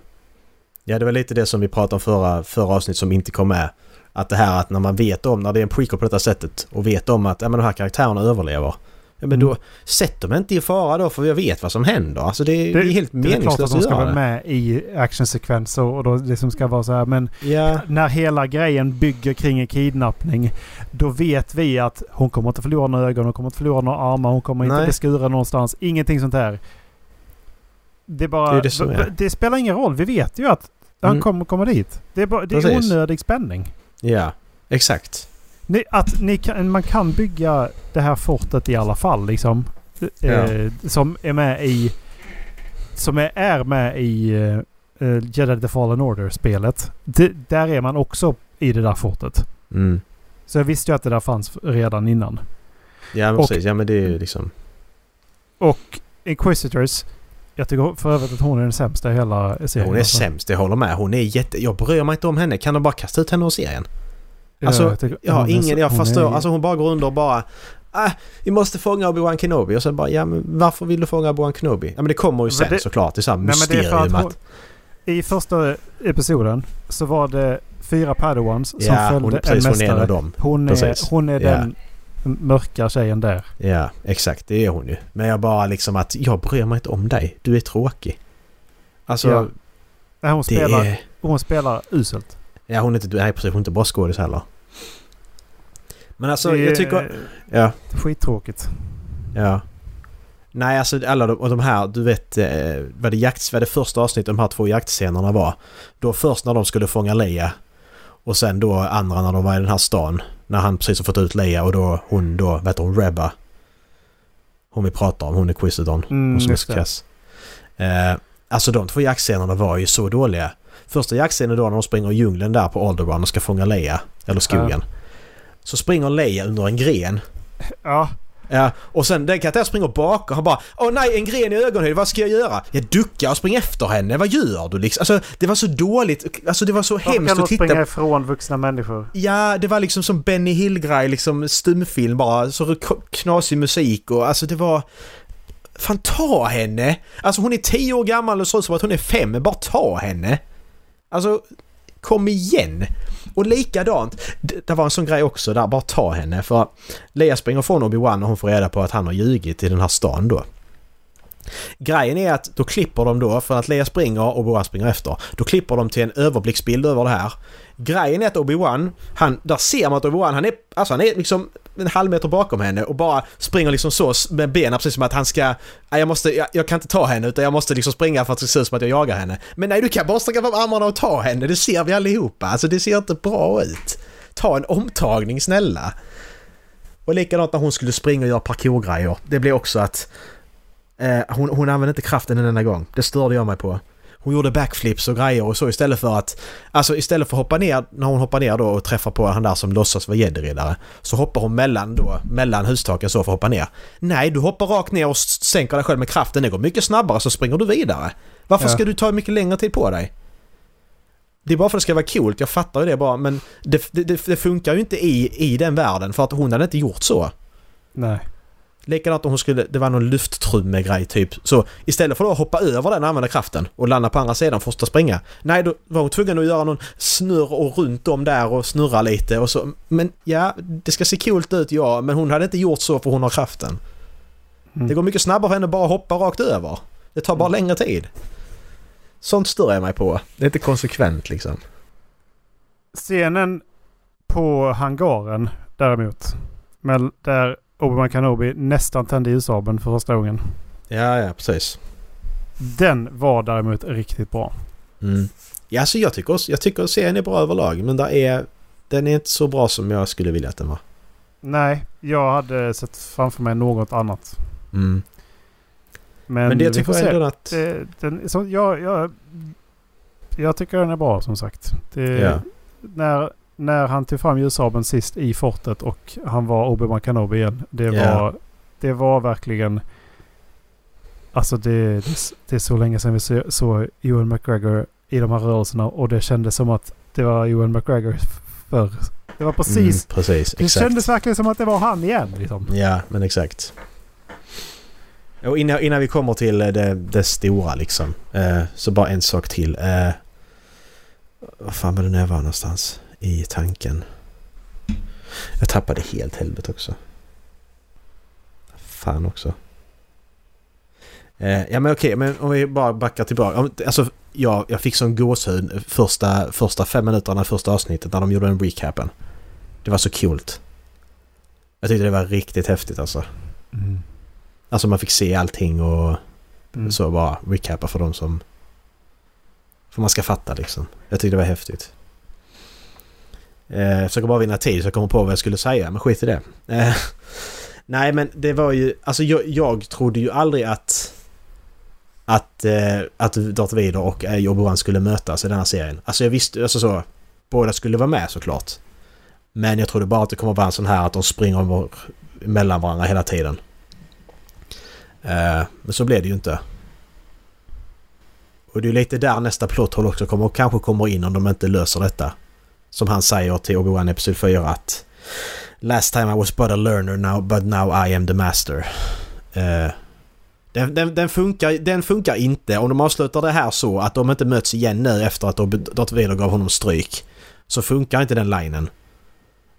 Ja det var lite det som vi pratade om förra, förra avsnitt som inte kom med. Att det här att när man vet om, när det är en prequel på detta sättet och vet om att ja, men de här karaktärerna överlever. Ja men då sätt dem inte i fara då för jag vet vad som händer. Alltså det, det, är helt Det är klart att meningslöst de att ska vara göra det. med i actionsekvenser och då liksom ska vara så här. Men Ja. när hela grejen bygger kring en kidnappning. Då vet vi att hon kommer inte förlora några ögon, hon kommer inte förlora några armar, hon kommer inte Nej. bli skuren någonstans. Ingenting sånt här. Det bara... Det det som det spelar ingen roll. Vi vet ju att han Mm. kommer komma dit. Det är, bara, det är onödig spänning. Ja. Exakt. Ni, att ni kan, man kan bygga det här fortet i alla fall liksom. Eh, som är med i... Som är, är med i uh, Jedi The Fallen Order-spelet. Där är man också i det där fortet. Mm. Så jag visste ju att det där fanns redan innan. Ja men Och- precis. Ja men det är ju liksom... Och Inquisitors. Jag tycker för övrigt att hon är den sämsta i hela serien. Hon är alltså. sämst, jag håller med. Hon är jätte... Jag bryr mig inte om henne. Kan de bara kasta ut henne ur serien? Alltså, jag tycker- Jag har ingen... Jag hon förstår. är- Alltså hon bara går under och bara... Ah, vi måste fånga Obi-Wan Kenobi. Och sen bara, ja men varför vill du fånga Obi-Wan Kenobi? Ja men det kommer ju Men sen det- såklart. Det är såhär Nej, men det är mysterium för att I första episoden så var det fyra padawans som Ja, följde hon, en precis, hon är en mästare. av dem. Hon är, Precis. hon är Ja. den mörka tjejen där. Ja, exakt. Det är hon ju. Men jag bara liksom att jag bryr mig inte om dig. Du är tråkig. Alltså, Ja. Nej, hon, spelar, är... hon spelar uselt. Ja, hon är inte... Nej, precis. Hon är inte bra skådis heller. Men alltså, Det jag tycker... Ja. Skittråkigt. Ja. Nej, alltså alla de, och de här, du vet eh, vad det, jakt, det första avsnittet de här två jaktscenerna var. Då först när de skulle fånga Leia och sen då andra när de var i den här stan. När han precis har fått ut Leia och då hon då, vad heter hon, Reba. Hon vi pratar om, hon är Quizidon. Mm, hon som är så kass. Eh, alltså de två jaktscenerna var ju så dåliga. Första jaktscenen då när de springer i djungeln där på Alderaan och ska fånga Leia. Eller skogen. Så springer Leia under en gren. Ja, Ja, och sen den karaktären springer bakom han bara Åh nej, en gren i ögonhöjd, vad ska jag göra? Jag duckar och springer efter henne, vad gör du liksom? Alltså det var så dåligt, alltså det var så varför hemskt kan de att titta springa ifrån vuxna människor? Ja, det var liksom som Benny Hill-grej, liksom stumfilm bara. Så knasig musik och alltså det var... Fan ta henne! Alltså hon är tio år gammal och ser ut som att hon är fem, bara ta henne! Alltså, kom igen! Och likadant, det, var en sån grej också där, bara ta henne för Leia springer från Obi-Wan och hon får reda på att han har ljugit i den här stan då. Grejen är att då klipper de då, för att Leia springer och Obi-Wan springer efter. Då klipper de till en överblicksbild över det här. Grejen är att Obi-Wan, han, där ser man att Obi-Wan han är, alltså han är liksom en halv meter bakom henne och bara springer liksom så med benen precis som att han ska... Nej, jag måste, jag, jag kan inte ta henne utan jag måste liksom springa för att det ser ut som att jag jagar henne. Men nej, du kan bara sträcka fram armarna och ta henne, det ser vi allihopa. Alltså det ser inte bra ut. Ta en omtagning snälla. Och likadant när hon skulle springa och göra parkourgrejer. Det blev också att... Eh, hon, hon använde inte kraften en enda gång. Det störde jag mig på. Hon gjorde backflips och grejer och så istället för att... Alltså istället för att hoppa ner, när hon hoppar ner då och träffar på han där som låtsas vara gäddriddare. Så hoppar hon mellan då, mellan hustaken så för att hoppa ner. Nej, du hoppar rakt ner och sänker dig själv med kraften. Det går mycket snabbare så springer du vidare. Varför Ja. ska du ta mycket längre tid på dig? Det är bara för att det ska vara coolt, jag fattar ju det bara men det, det, det, det funkar ju inte i, i den världen för att hon hade inte gjort så. Nej. Likadant om hon skulle, det var någon lufttrumme-grej typ. Så istället för att hoppa över den och använda kraften och landa på andra sidan för att springa. Nej, då var hon tvungen att göra någon snurr och runt om där och snurra lite och så. Men ja, det ska se coolt ut ja, men hon hade inte gjort så för hon har kraften. Mm. Det går mycket snabbare för henne att bara hoppa rakt över. Det tar bara längre tid. Sånt stör jag mig på. Det är inte konsekvent liksom. Scenen på hangaren däremot. Men där Obi-Wan Kenobi nästan tände ljusabeln för första gången. Ja, ja, precis. Den var däremot riktigt bra. Mm. Ja, alltså jag tycker, också- jag tycker serien är bra överlag, men där är, den är inte så bra som jag skulle vilja att den var. Nej, jag hade sett framför mig något annat. Mm. Men, Men, det jag tycker se. ändå att... Det, den, så jag, jag, jag tycker den är bra som sagt. Det, Ja. när, när han tog fram ljusabeln sist i fortet och han var Obi-Wan Kenobi igen. Det, Ja. var, det var verkligen... Alltså det, det, det är så länge sedan vi så- såg Ewan McGregor i de här rörelserna och det kändes som att det var Ewan McGregor förr. Det var precis... Mm, precis, det exakt. kändes verkligen som att det var han igen. Liksom. Ja, men exakt. Och innan, innan vi kommer till eh, det, det stora liksom. Eh, så bara en sak till. Eh, vad fan var det när jag var någonstans? I tanken. Jag tappade helt helvete också. Fan också. Eh, ja men okej, men om vi bara backar tillbaka. Alltså, jag, jag fick sån gåshud första, första fem minuterna första avsnittet när de gjorde den recapen. Det var så coolt. Jag tyckte det var riktigt häftigt alltså. Alltså man fick se allting och Mm. så bara recapa för de som... För man ska fatta liksom. Jag tyckte det var häftigt. Eh, försöker bara vinna tid så jag kommer på vad jag skulle säga, men skit i det. Eh, nej men det var ju... Alltså jag, jag trodde ju aldrig att... Att, eh, att Darth Vader och eh, Obi-Wan skulle mötas i den här serien. Alltså jag visste... Alltså så... Båda skulle vara med såklart. Men jag trodde bara att det kommer vara en sån här att de springer över- mellan varandra hela tiden. Eh, men så blev det ju inte. Och det är lite där nästa plotthål också kommer, kanske kommer in om de inte löser detta. Som han säger till Obi-Wan Episod 4 att Last time I was but a learner now, but now I am the master. Uh, den, den, den, funkar, den funkar inte om de avslutar det här så att de inte möts igen nu efter att Darth Vader gav honom stryk. Så funkar inte den linen.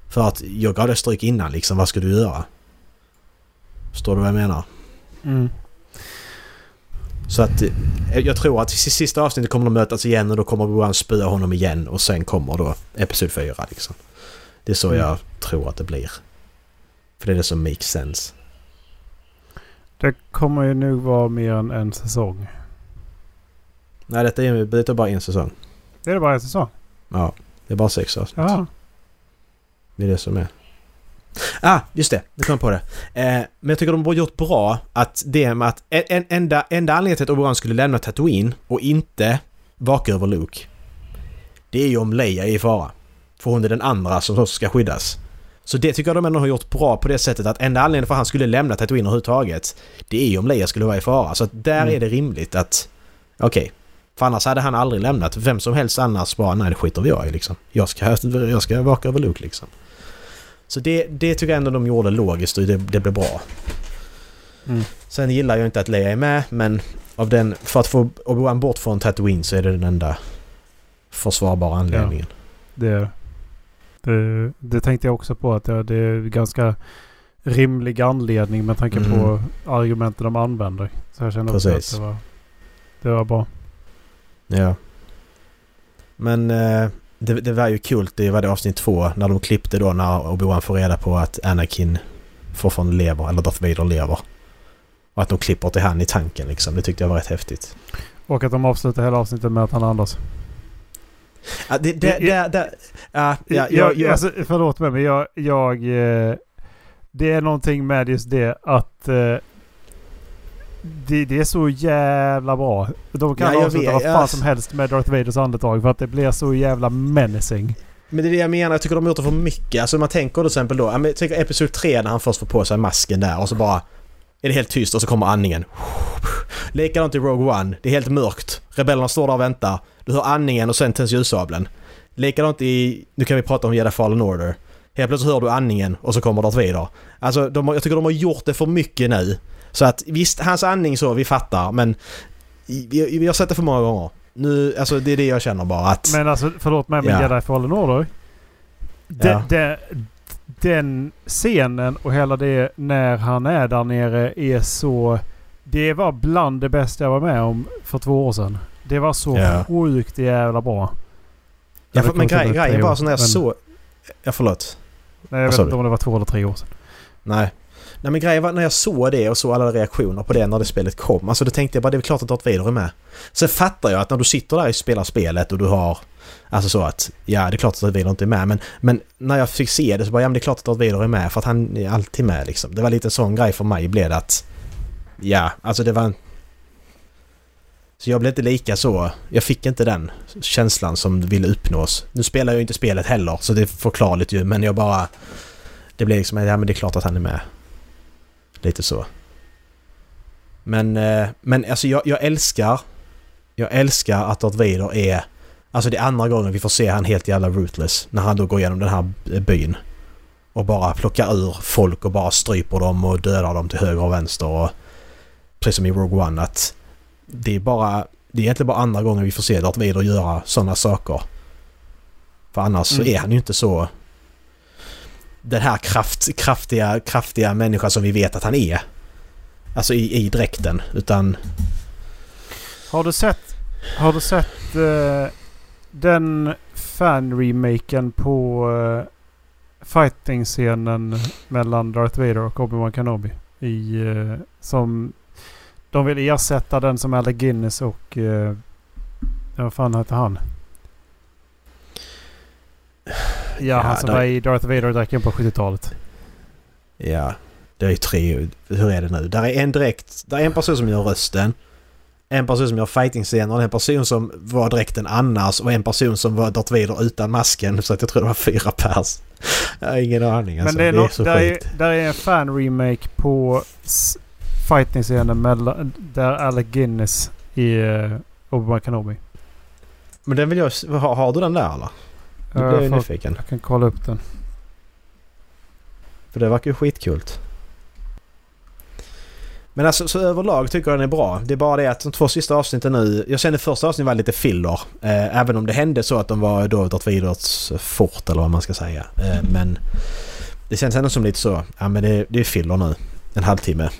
För att jag gav dig stryk innan liksom, vad ska du göra? Förstår du vad jag menar? Mm. Så att eh, jag tror att i sista avsnittet kommer de mötas igen och då kommer Obi-Wan spöa honom igen och sen kommer då Episod 4 liksom. Det är så Mm. jag tror att det blir. För det är det som makes sense. Det kommer ju nog vara mer än en säsong. Nej, detta är, det är bara en säsong. Det är det bara en säsong? Ja, det är bara sex avsnitt. Ja. Det är det som är. Ah, just det. Nu kom jag på det. Eh, men jag tycker de har gjort bra att det med att en, en, enda, enda anledningen till att Obi-Wan skulle lämna Tatooine och inte vaka över Luke. Det är ju om Leia är i fara. För hon är den andra som ska skyddas. Så det tycker jag de ändå har gjort bra på det sättet att enda anledningen för att han skulle lämna Tatooine överhuvudtaget det är ju om Leia skulle vara i fara. Så att där Mm. är det rimligt att... Okej. För annars hade han aldrig lämnat. Vem som helst annars bara nej det skiter vi jag i liksom. Jag ska, jag ska vaka över Luke liksom. Så det, det tycker jag ändå de gjorde logiskt och det, det blev bra. Mm. Sen gillar jag inte att Leia är med men av den, för att få Obi-Wan bort från Tatooine så är det den enda försvarbara anledningen. Det, det, det tänkte jag också på att det, är ganska rimlig anledning med tanke Mm. på argumenten de använder. Så jag kände också att det var, det var bra. Ja. Men eh, det, det var ju kul, det var det avsnitt två, när de klippte då när Obi-Wan får reda på att Anakin fortfarande lever, eller Darth Vader lever. Och att de klipper till han i tanken liksom. Det tyckte jag var rätt häftigt. Och att de avslutar hela avsnittet med att han andas. Ja, det, det, det, det, ja, ja, jag, jag, Alltså, förlåt mig men jag... jag eh, det är någonting med just det att... Det, det är så jävla bra. De kan Ja, avsluta vad fan jag- som helst med Darth Vaders andetag för att det blir så jävla menacing. Men det är det jag menar, jag tycker de har gjort det för mycket. Alltså man tänker till exempel då, jag tänker episod 3 när han först får på sig masken där och så bara är det helt tyst och så kommer andningen. Likadant i Rogue One, det är helt mörkt. Rebellerna står där och väntar. Du hör andningen och sen tänds ljussabeln. Likadant i, nu kan vi prata om Jedi Fallen Order. Helt plötsligt hör du andningen och så kommer Darth Vader. Alltså de, jag tycker de har gjort det för mycket nu. Så att visst, hans andning så, vi fattar men vi, vi har sett det för många gånger. Nu, alltså det är det jag känner bara att... Men alltså förlåt mig men Ja. Jedi Fallen Order. De, Ja. de, den scenen och hela det när han är där nere är så... Det var bland det bästa jag var med om för två år sedan. Det var så Ja. sjukt jävla bra. Ja, för, men grejen var så när jag men- såg... Ja, förlåt. Nej, jag Vad vet inte du? om det var två eller tre år sedan. Nej. Nej men grejen var när jag såg det och såg alla reaktioner på det när det spelet kom. Alltså då tänkte jag bara det är klart att Darth Vader är med. Sen fattar jag att när du sitter där och spelar spelet och du har... Alltså så att... Ja det är klart att Darth Vader inte är med men... Men när jag fick se det så bara ja men det är klart att Darth Vader är med för att han är alltid med liksom. Det var lite en sån grej för mig blev det att... Ja, alltså det var... en- Så jag blev inte lika så... Jag fick inte den känslan som ville uppnås. Nu spelar jag ju inte spelet heller så det är förklarligt ju men jag bara... Det blev liksom, ja men det är klart att han är med. Lite så. Men, eh, men alltså jag, jag älskar... Jag älskar att Darth Vader är... Alltså det är andra gången vi får se han helt jävla rootless. När han då går igenom den här byn. Och bara plockar ur folk och bara stryper dem och dödar dem till höger och vänster. Och, precis som i Rogue One att... Det är bara... Det är egentligen bara andra gången vi får se Darth Vader göra sådana saker. För annars så Mm. är han ju inte så... Den här kraft, kraftiga, kraftiga människa som vi vet att han är. Alltså i, i dräkten. Utan... Har du sett, har du sett uh, den fan-remaken på uh, fighting-scenen mellan Darth Vader och Obi-Wan Kenobi? I, uh, som de vill ersätta den som Alec Guinness och... Uh, ja, vad fan heter han? Ja, han som där- var i Darth Vader-dräkten på 70-talet. Ja, det är ju tre... Hur är det nu? Där är en direkt... Där är en person som gör rösten. En person som gör fighting-scener, en person som var dräkten annars och en person som var Darth Vader utan masken. Så att jag tror det var fyra pers. Jag har ingen aning alltså. Men det är, något, så där, är, där är en fan-remake på fighting-scenen mellan, där Alec Guinness är uh, Obi-Wan Kenobi. Men den vill jag... Har, har du den där eller? Nu blir Jag, jag får, nyfiken. jag kan kolla upp den. För det verkar ju skitkult. Men alltså så överlag tycker jag den är bra. Det är bara det att de två sista avsnitten nu... Jag kände första avsnittet var lite filler. Eh, även om det hände så att de var då Darth Vaders fort eller vad man ska säga. Eh, men det känns ändå som lite så. Ja men det, det är filler nu. En halvtimme.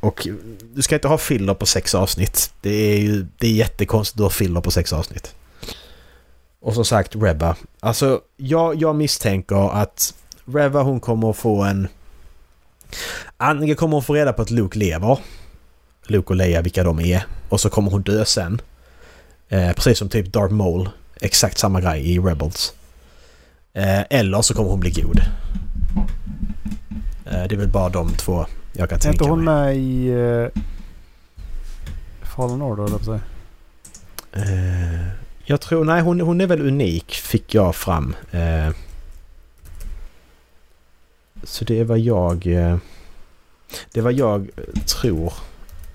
Och du ska inte ha filler på sex avsnitt. Det är ju det är jättekonstigt att du har filler på sex avsnitt. Och som sagt Rebba. Alltså jag, jag misstänker att Reva hon kommer att få en... Antingen kommer hon få reda på att Luke lever. Luke och Leia vilka de är. Och så kommer hon dö sen. Eh, precis som typ Darth Maul. Exakt samma grej i Rebels. Eh, eller så kommer hon bli god. det är väl bara de två jag kan Är tänka inte hon mig. med i uh, Fallen Order, eller på sig? Eh, jag tror... Nej, hon, hon är väl unik, fick jag fram. Eh, så det är vad jag... Eh, det är vad jag eh, tror.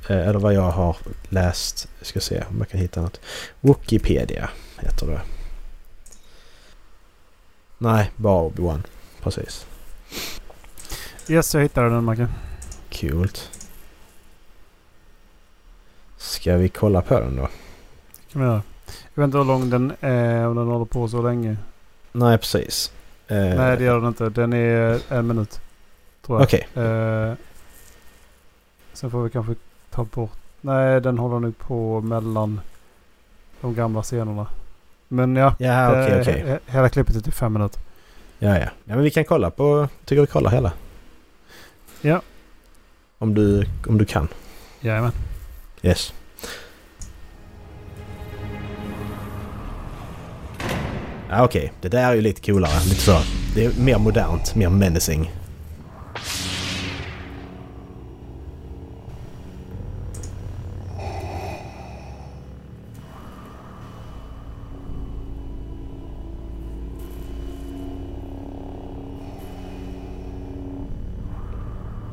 Eh, eller vad jag har läst. Jag ska se om jag kan hitta något. Wikipedia heter det. Nej, bara Obi-Wan. Precis. Yes, jag hittade den Macke. Kul. Ska vi kolla på den då? kan vi göra. Jag vet inte hur lång den är om den håller på så länge. Nej, precis. Eh, Nej, det gör den inte. Den är en minut. Tror jag. Okej. Eh, sen får vi kanske ta bort... Nej, den håller nog på mellan de gamla scenerna. Men ja, Ja, okej, eh, he- hela klippet är typ fem minuter. Ja, ja. ja, men vi kan kolla på... Tycker vi kollar hela. Ja. Om du, om du kan. Jajamän. Yes. Ja, okej. Det där är ju lite coolare. Lite så. Det är mer modernt, mer menacing.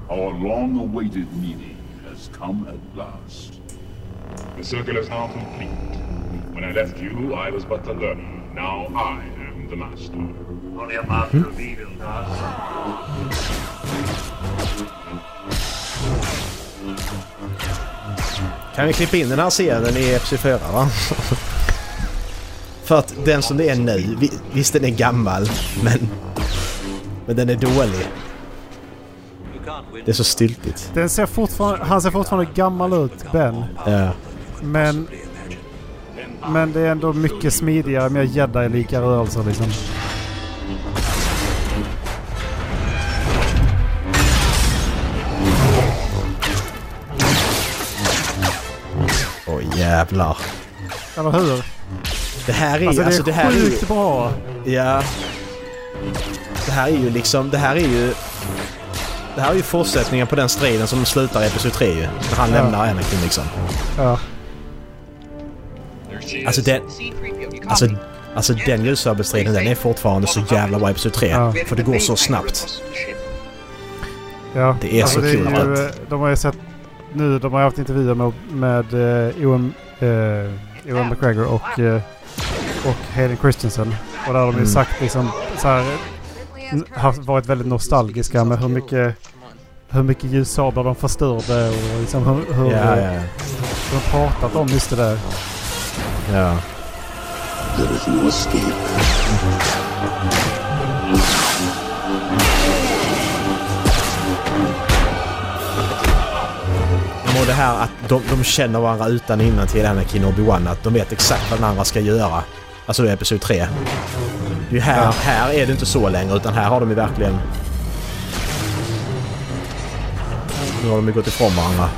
Our long-awaited meeting has come at last. The circle is now complete. When I left you, I was but the learner. Now I am the master. Only a master of evil does. Kan vi klippa in den här scenen i Episod 4 va? För att den som det är nu, vi- visst den är gammal, men... Men den är dålig. Det är så styltigt. Den ser fortfarande, han ser fortfarande gammal ut, Ben. Ja. Men... Men det är ändå mycket smidigare, mer jedi-lika rörelser liksom. Oj jävlar. Eller hur? Det här är Alltså det Alltså, är det här är ju... sjukt bra. Ja. Det här är ju liksom... Det här är ju... Det här är ju fortsättningen på den striden som slutar i Episod 3 ju. När han Ja. lämnar Anakin liksom. Ja. Alltså den... Alltså, alltså den ljussabelstriden den är fortfarande så jävla Episod 3. Ja. För det går så snabbt. Ja. Det är så det kul att- eh, De har ju sett nu, de har haft intervjuer med, med uh, Ewan, uh, Ewan McGregor och, eh, och Hayden Christensen. Och där har de ju Mm. sagt liksom så här, haft, varit väldigt nostalgiska med hur mycket hur mycket ljussablar de förstörde och liksom hur, hur eh, ja, ja. de har pratat om just det där. Ja. There is no escape. Och det här att de, de känner varandra utan innan till Anakin och Obi-Wan. Att de vet exakt vad den andra ska göra. Alltså i Episod 3. Det är här, här är det inte så längre utan här har de ju verkligen... Nu har de ju gått ifrån varandra.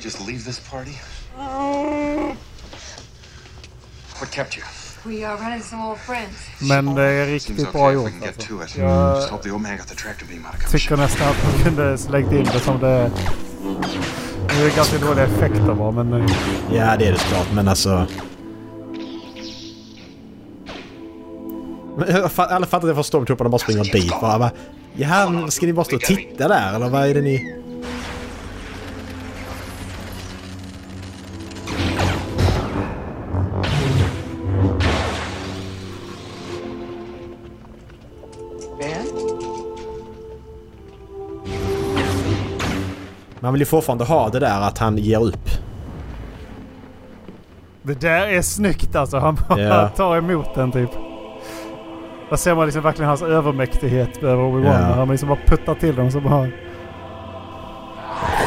We just leave this party? What kept you? We are running some old friends. Men det är riktigt bra gjort we can get alltså. to it. Jag Just hope the old man got the tractor beam out of tycker nästan att de kunde slängt in det som det... Det är ganska dåliga effekter bara men... eh, Ja, det är det såklart, men alltså... Men jag fa- Alla fattar att jag får stormtrooparna bara springer dit. Bara, bara, Jaha, men ska ni bara stå och titta där eller vad är det ni... Man vill ju fortfarande ha det där att han ger upp. Det där är snyggt alltså. Han bara Ja. tar emot den typ. Där ser man liksom verkligen hans övermäktighet över Obi-Wan. Ja. Han liksom bara puttar till dem så bara...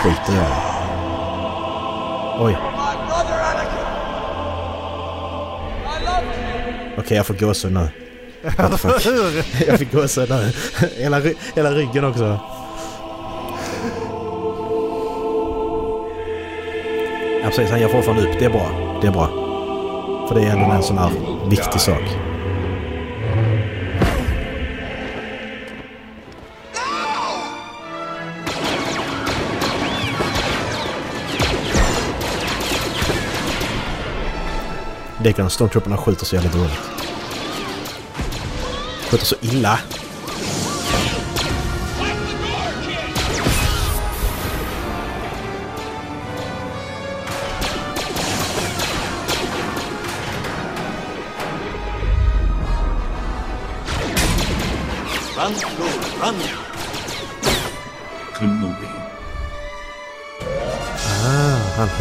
Skit i det. Oj. Okej, jag får gåshud nu. Hur? Jag fick gåshud nu. Hela, hela ryggen också. precis. Han ger fortfarande upp. Det är bra. Det är bra. För det är ändå en sån här viktig sak. Lekanen stormtrupperna skjuter så jävligt dåligt. Skjuter så illa.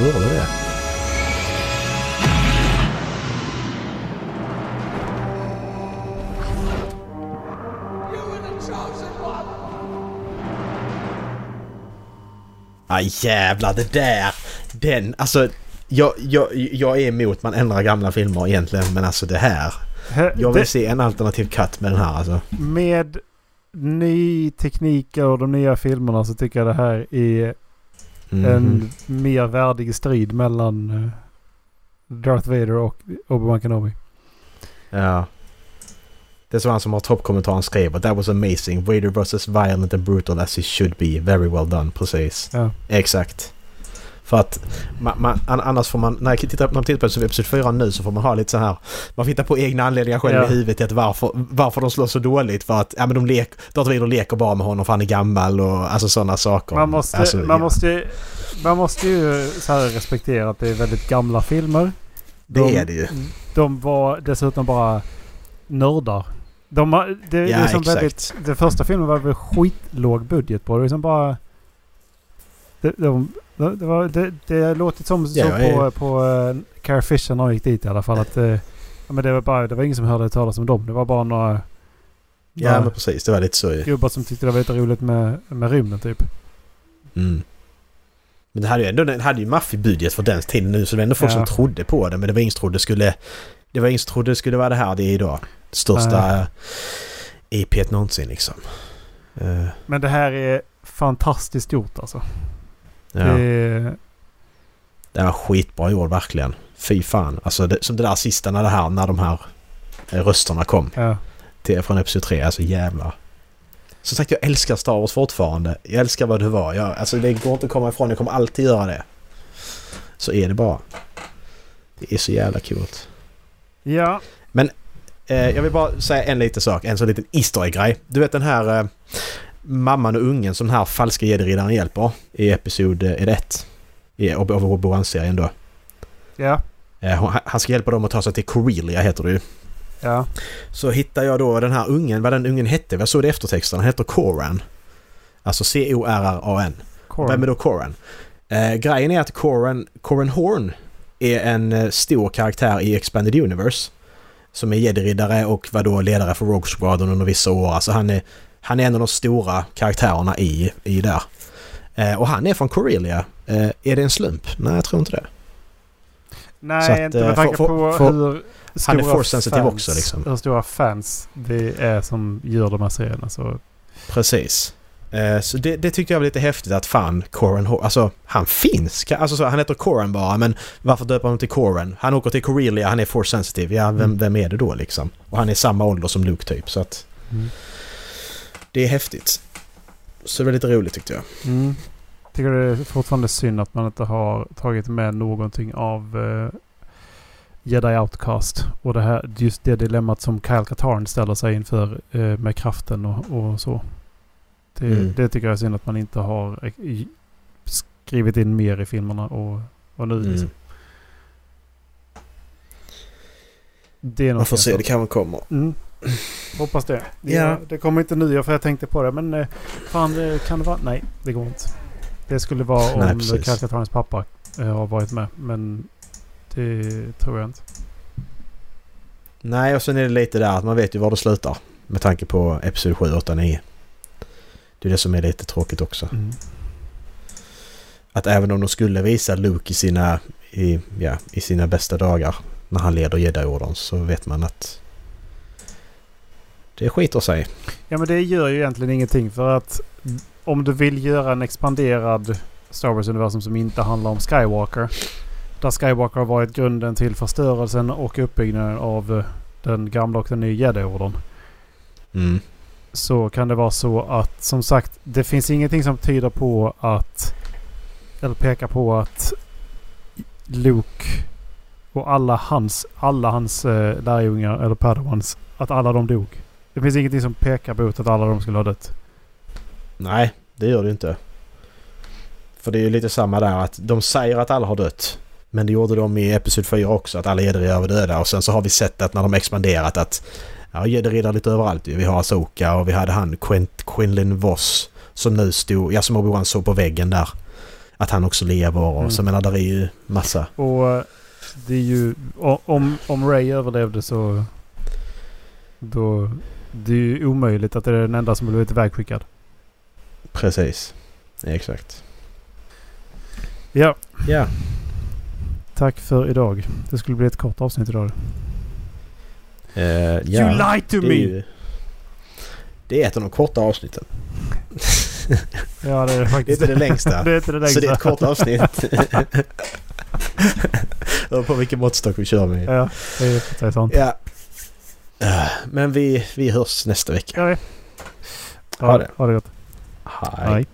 Ah, han hörde det. Ah jävlar det där! Den, alltså... Jag, jag, jag är emot man ändrar gamla filmer egentligen men alltså det här. Jag vill det- se en alternativ cut med den här alltså. Med ny teknik och de nya filmerna så tycker jag det här är Mhm. en mer värdig strid mellan eh, Darth Vader och Obi-Wan Kenobi. Ja. Det är så han som har toppkommentaren skrev that was amazing. Vader as violent and brutal as he should be. Very well done. Precis. Ja. Exakt. För att man, man, an- annars får man, när jag tittar, när man tittar på episod 4 nu så får man ha lite så här. Man får hitta på egna anledningar själv Ja. i huvudet till att varför, varför de slår så dåligt. För att ja, men de lek, Darth leker bara med honom för han är gammal och alltså sådana saker. Man måste, alltså, man, ja. måste, man måste ju så här respektera att det är väldigt gamla filmer. Det de- är det ju. De var dessutom bara nördar. De har, det, det Ja, är som exakt. väldigt, den första filmen var väl skitlåg budget på. Det är som bara... Det, de, det, var, det, det låtit som så Ja, jag är- på, på uh, Carrie Fisher när hon gick dit i alla fall. Att, eh, ja, men det, var bara, det var ingen som hörde talas om dem. Det var bara några, Ja några men precis. Det var lite så ju. gubbar som tyckte det var lite roligt med, med rymden typ. Mm. Men det hade ju ändå den hade ju maffig budget för den tiden nu så det var ändå folk Ja. som trodde på det men det var ingen som trodde det skulle... Det var ingen som trodde det skulle vara det här det är idag. Det största uh, EP någonsin liksom. Eh, Men det här är fantastiskt gjort alltså. Ja. Det är, Det var skitbra gjord verkligen. Fy fan. Alltså det, som det där sista när det här, när de här eh, rösterna kom ja. till, från Episod 3. Alltså jävlar. Som sagt jag älskar Star Wars fortfarande. Jag älskar vad det var. Jag, alltså det går inte att komma ifrån. Jag kommer alltid göra det. Så är det bara. Det är så jävla coolt. ja. Eh, jag vill bara säga en liten sak, en sån liten Easter egg-grej. Du vet den här eh, mamman och ungen som den här falska jediriddaren hjälper i episod 1 i Obi-Wan-serien då. Ja. Eh, han ska hjälpa dem att ta sig till Corellia heter det ju. Ja. Så hittar jag då den här ungen, vad den ungen hette, jag såg det i eftertexterna, han heter Coran. Alltså C-O-R-R-A-N. Corran. Vem är då Coran? Eh, grejen är att Coran, Coran Horn är en eh, stor karaktär i Expanded Universe. Som är jediriddare och var då ledare för Rogue Squadron under vissa år. Alltså han är, han är en av de stora karaktärerna i, i där. Eh, och han är från Corellia. Eh, är det en slump? Nej, jag tror inte det. Nej, Så att, inte eh, med tanke för- på för- hur han är force sensitive fans- också, liksom. Hur stora fans det är som gör de här serierna. Så, Precis. Eh, Så det, det tyckte jag var lite häftigt att fan Coran Alltså han finns. Alltså så, han heter Coran bara men varför döper han till Coran? Han åker till Corellia, han är force sensitive. Ja, vem, Mm. vem är det då liksom? Och han är samma ålder som Luke typ så att... Mm. Det är häftigt. Så det var lite roligt tyckte jag. mm. Tycker det är fortfarande synd att man inte har tagit med någonting av eh, Jedi Outcast. Och det här, just det dilemmat som Kyle Katarn ställer sig inför eh, med kraften och, och så. Det, Mm. det tycker jag är synd att man inte har eh, skrivit in mer i filmerna och, och nu liksom. Mm. Det är Man får något se, det kanske kommer. Mm. Hoppas det. Det, Ja. det kommer inte nu för jag tänkte på det. Men eh, fan, det kan det vara? Nej, det går inte. Det skulle vara om precis. Kalkatarens pappa eh, har varit med. Men det tror jag inte. Nej och sen är det lite där att man vet ju var det slutar. Med tanke på Episod 7, 8, 9. Det är det som är lite tråkigt också. Mm. Att även om de skulle visa Luke i sina, i, ja, i sina bästa dagar när han leder Jedi-orden så vet man att det skiter sig. Ja men det gör ju egentligen ingenting för att om du vill göra en expanderad Star Wars-universum som inte handlar om Skywalker. Där Skywalker har varit grunden till förstörelsen och uppbyggnaden av eh, den gamla och den nya Jedi-orden. Mm. så kan det vara så att som sagt det finns ingenting som tyder på att eller pekar på att Luke Och alla hans, alla hans eh, lärjungar, eller padawans, att alla de dog. Det finns ingenting som pekar mot att alla de skulle ha dött. Nej, det gör det inte. För det är ju lite samma där att de säger att alla har dött. Men det gjorde de i Episod 4 också, att alla jederiddare var döda. Och sen så har vi sett att när de expanderat att ja, jederiddare lite överallt. Vi har Asoka och vi hade han Quint, Quinlan Voss som nu stod, ja som Obi-Wan såg på väggen där. Att han också lever och Mm. så menar där är ju massa. Och eh, det är ju... Om, om Ray överlevde så... Då... Det är ju omöjligt att det är den enda som blivit ivägskickad. Precis. Exakt. Ja, Ja. tack för idag. Det skulle bli ett kort avsnitt idag. Eh, ja. You lied to det me! ju- Det är ett av de korta avsnitten. Ja, det är det Det är faktiskt. inte det längsta. det är inte det längsta. Så det är ett kort avsnitt. Det på vilken måttstock vi kör med. Ja, det är sant. Ja. Men vi, vi hörs nästa vecka. Ja, Ha det. Ha det gott. Hej. Hej.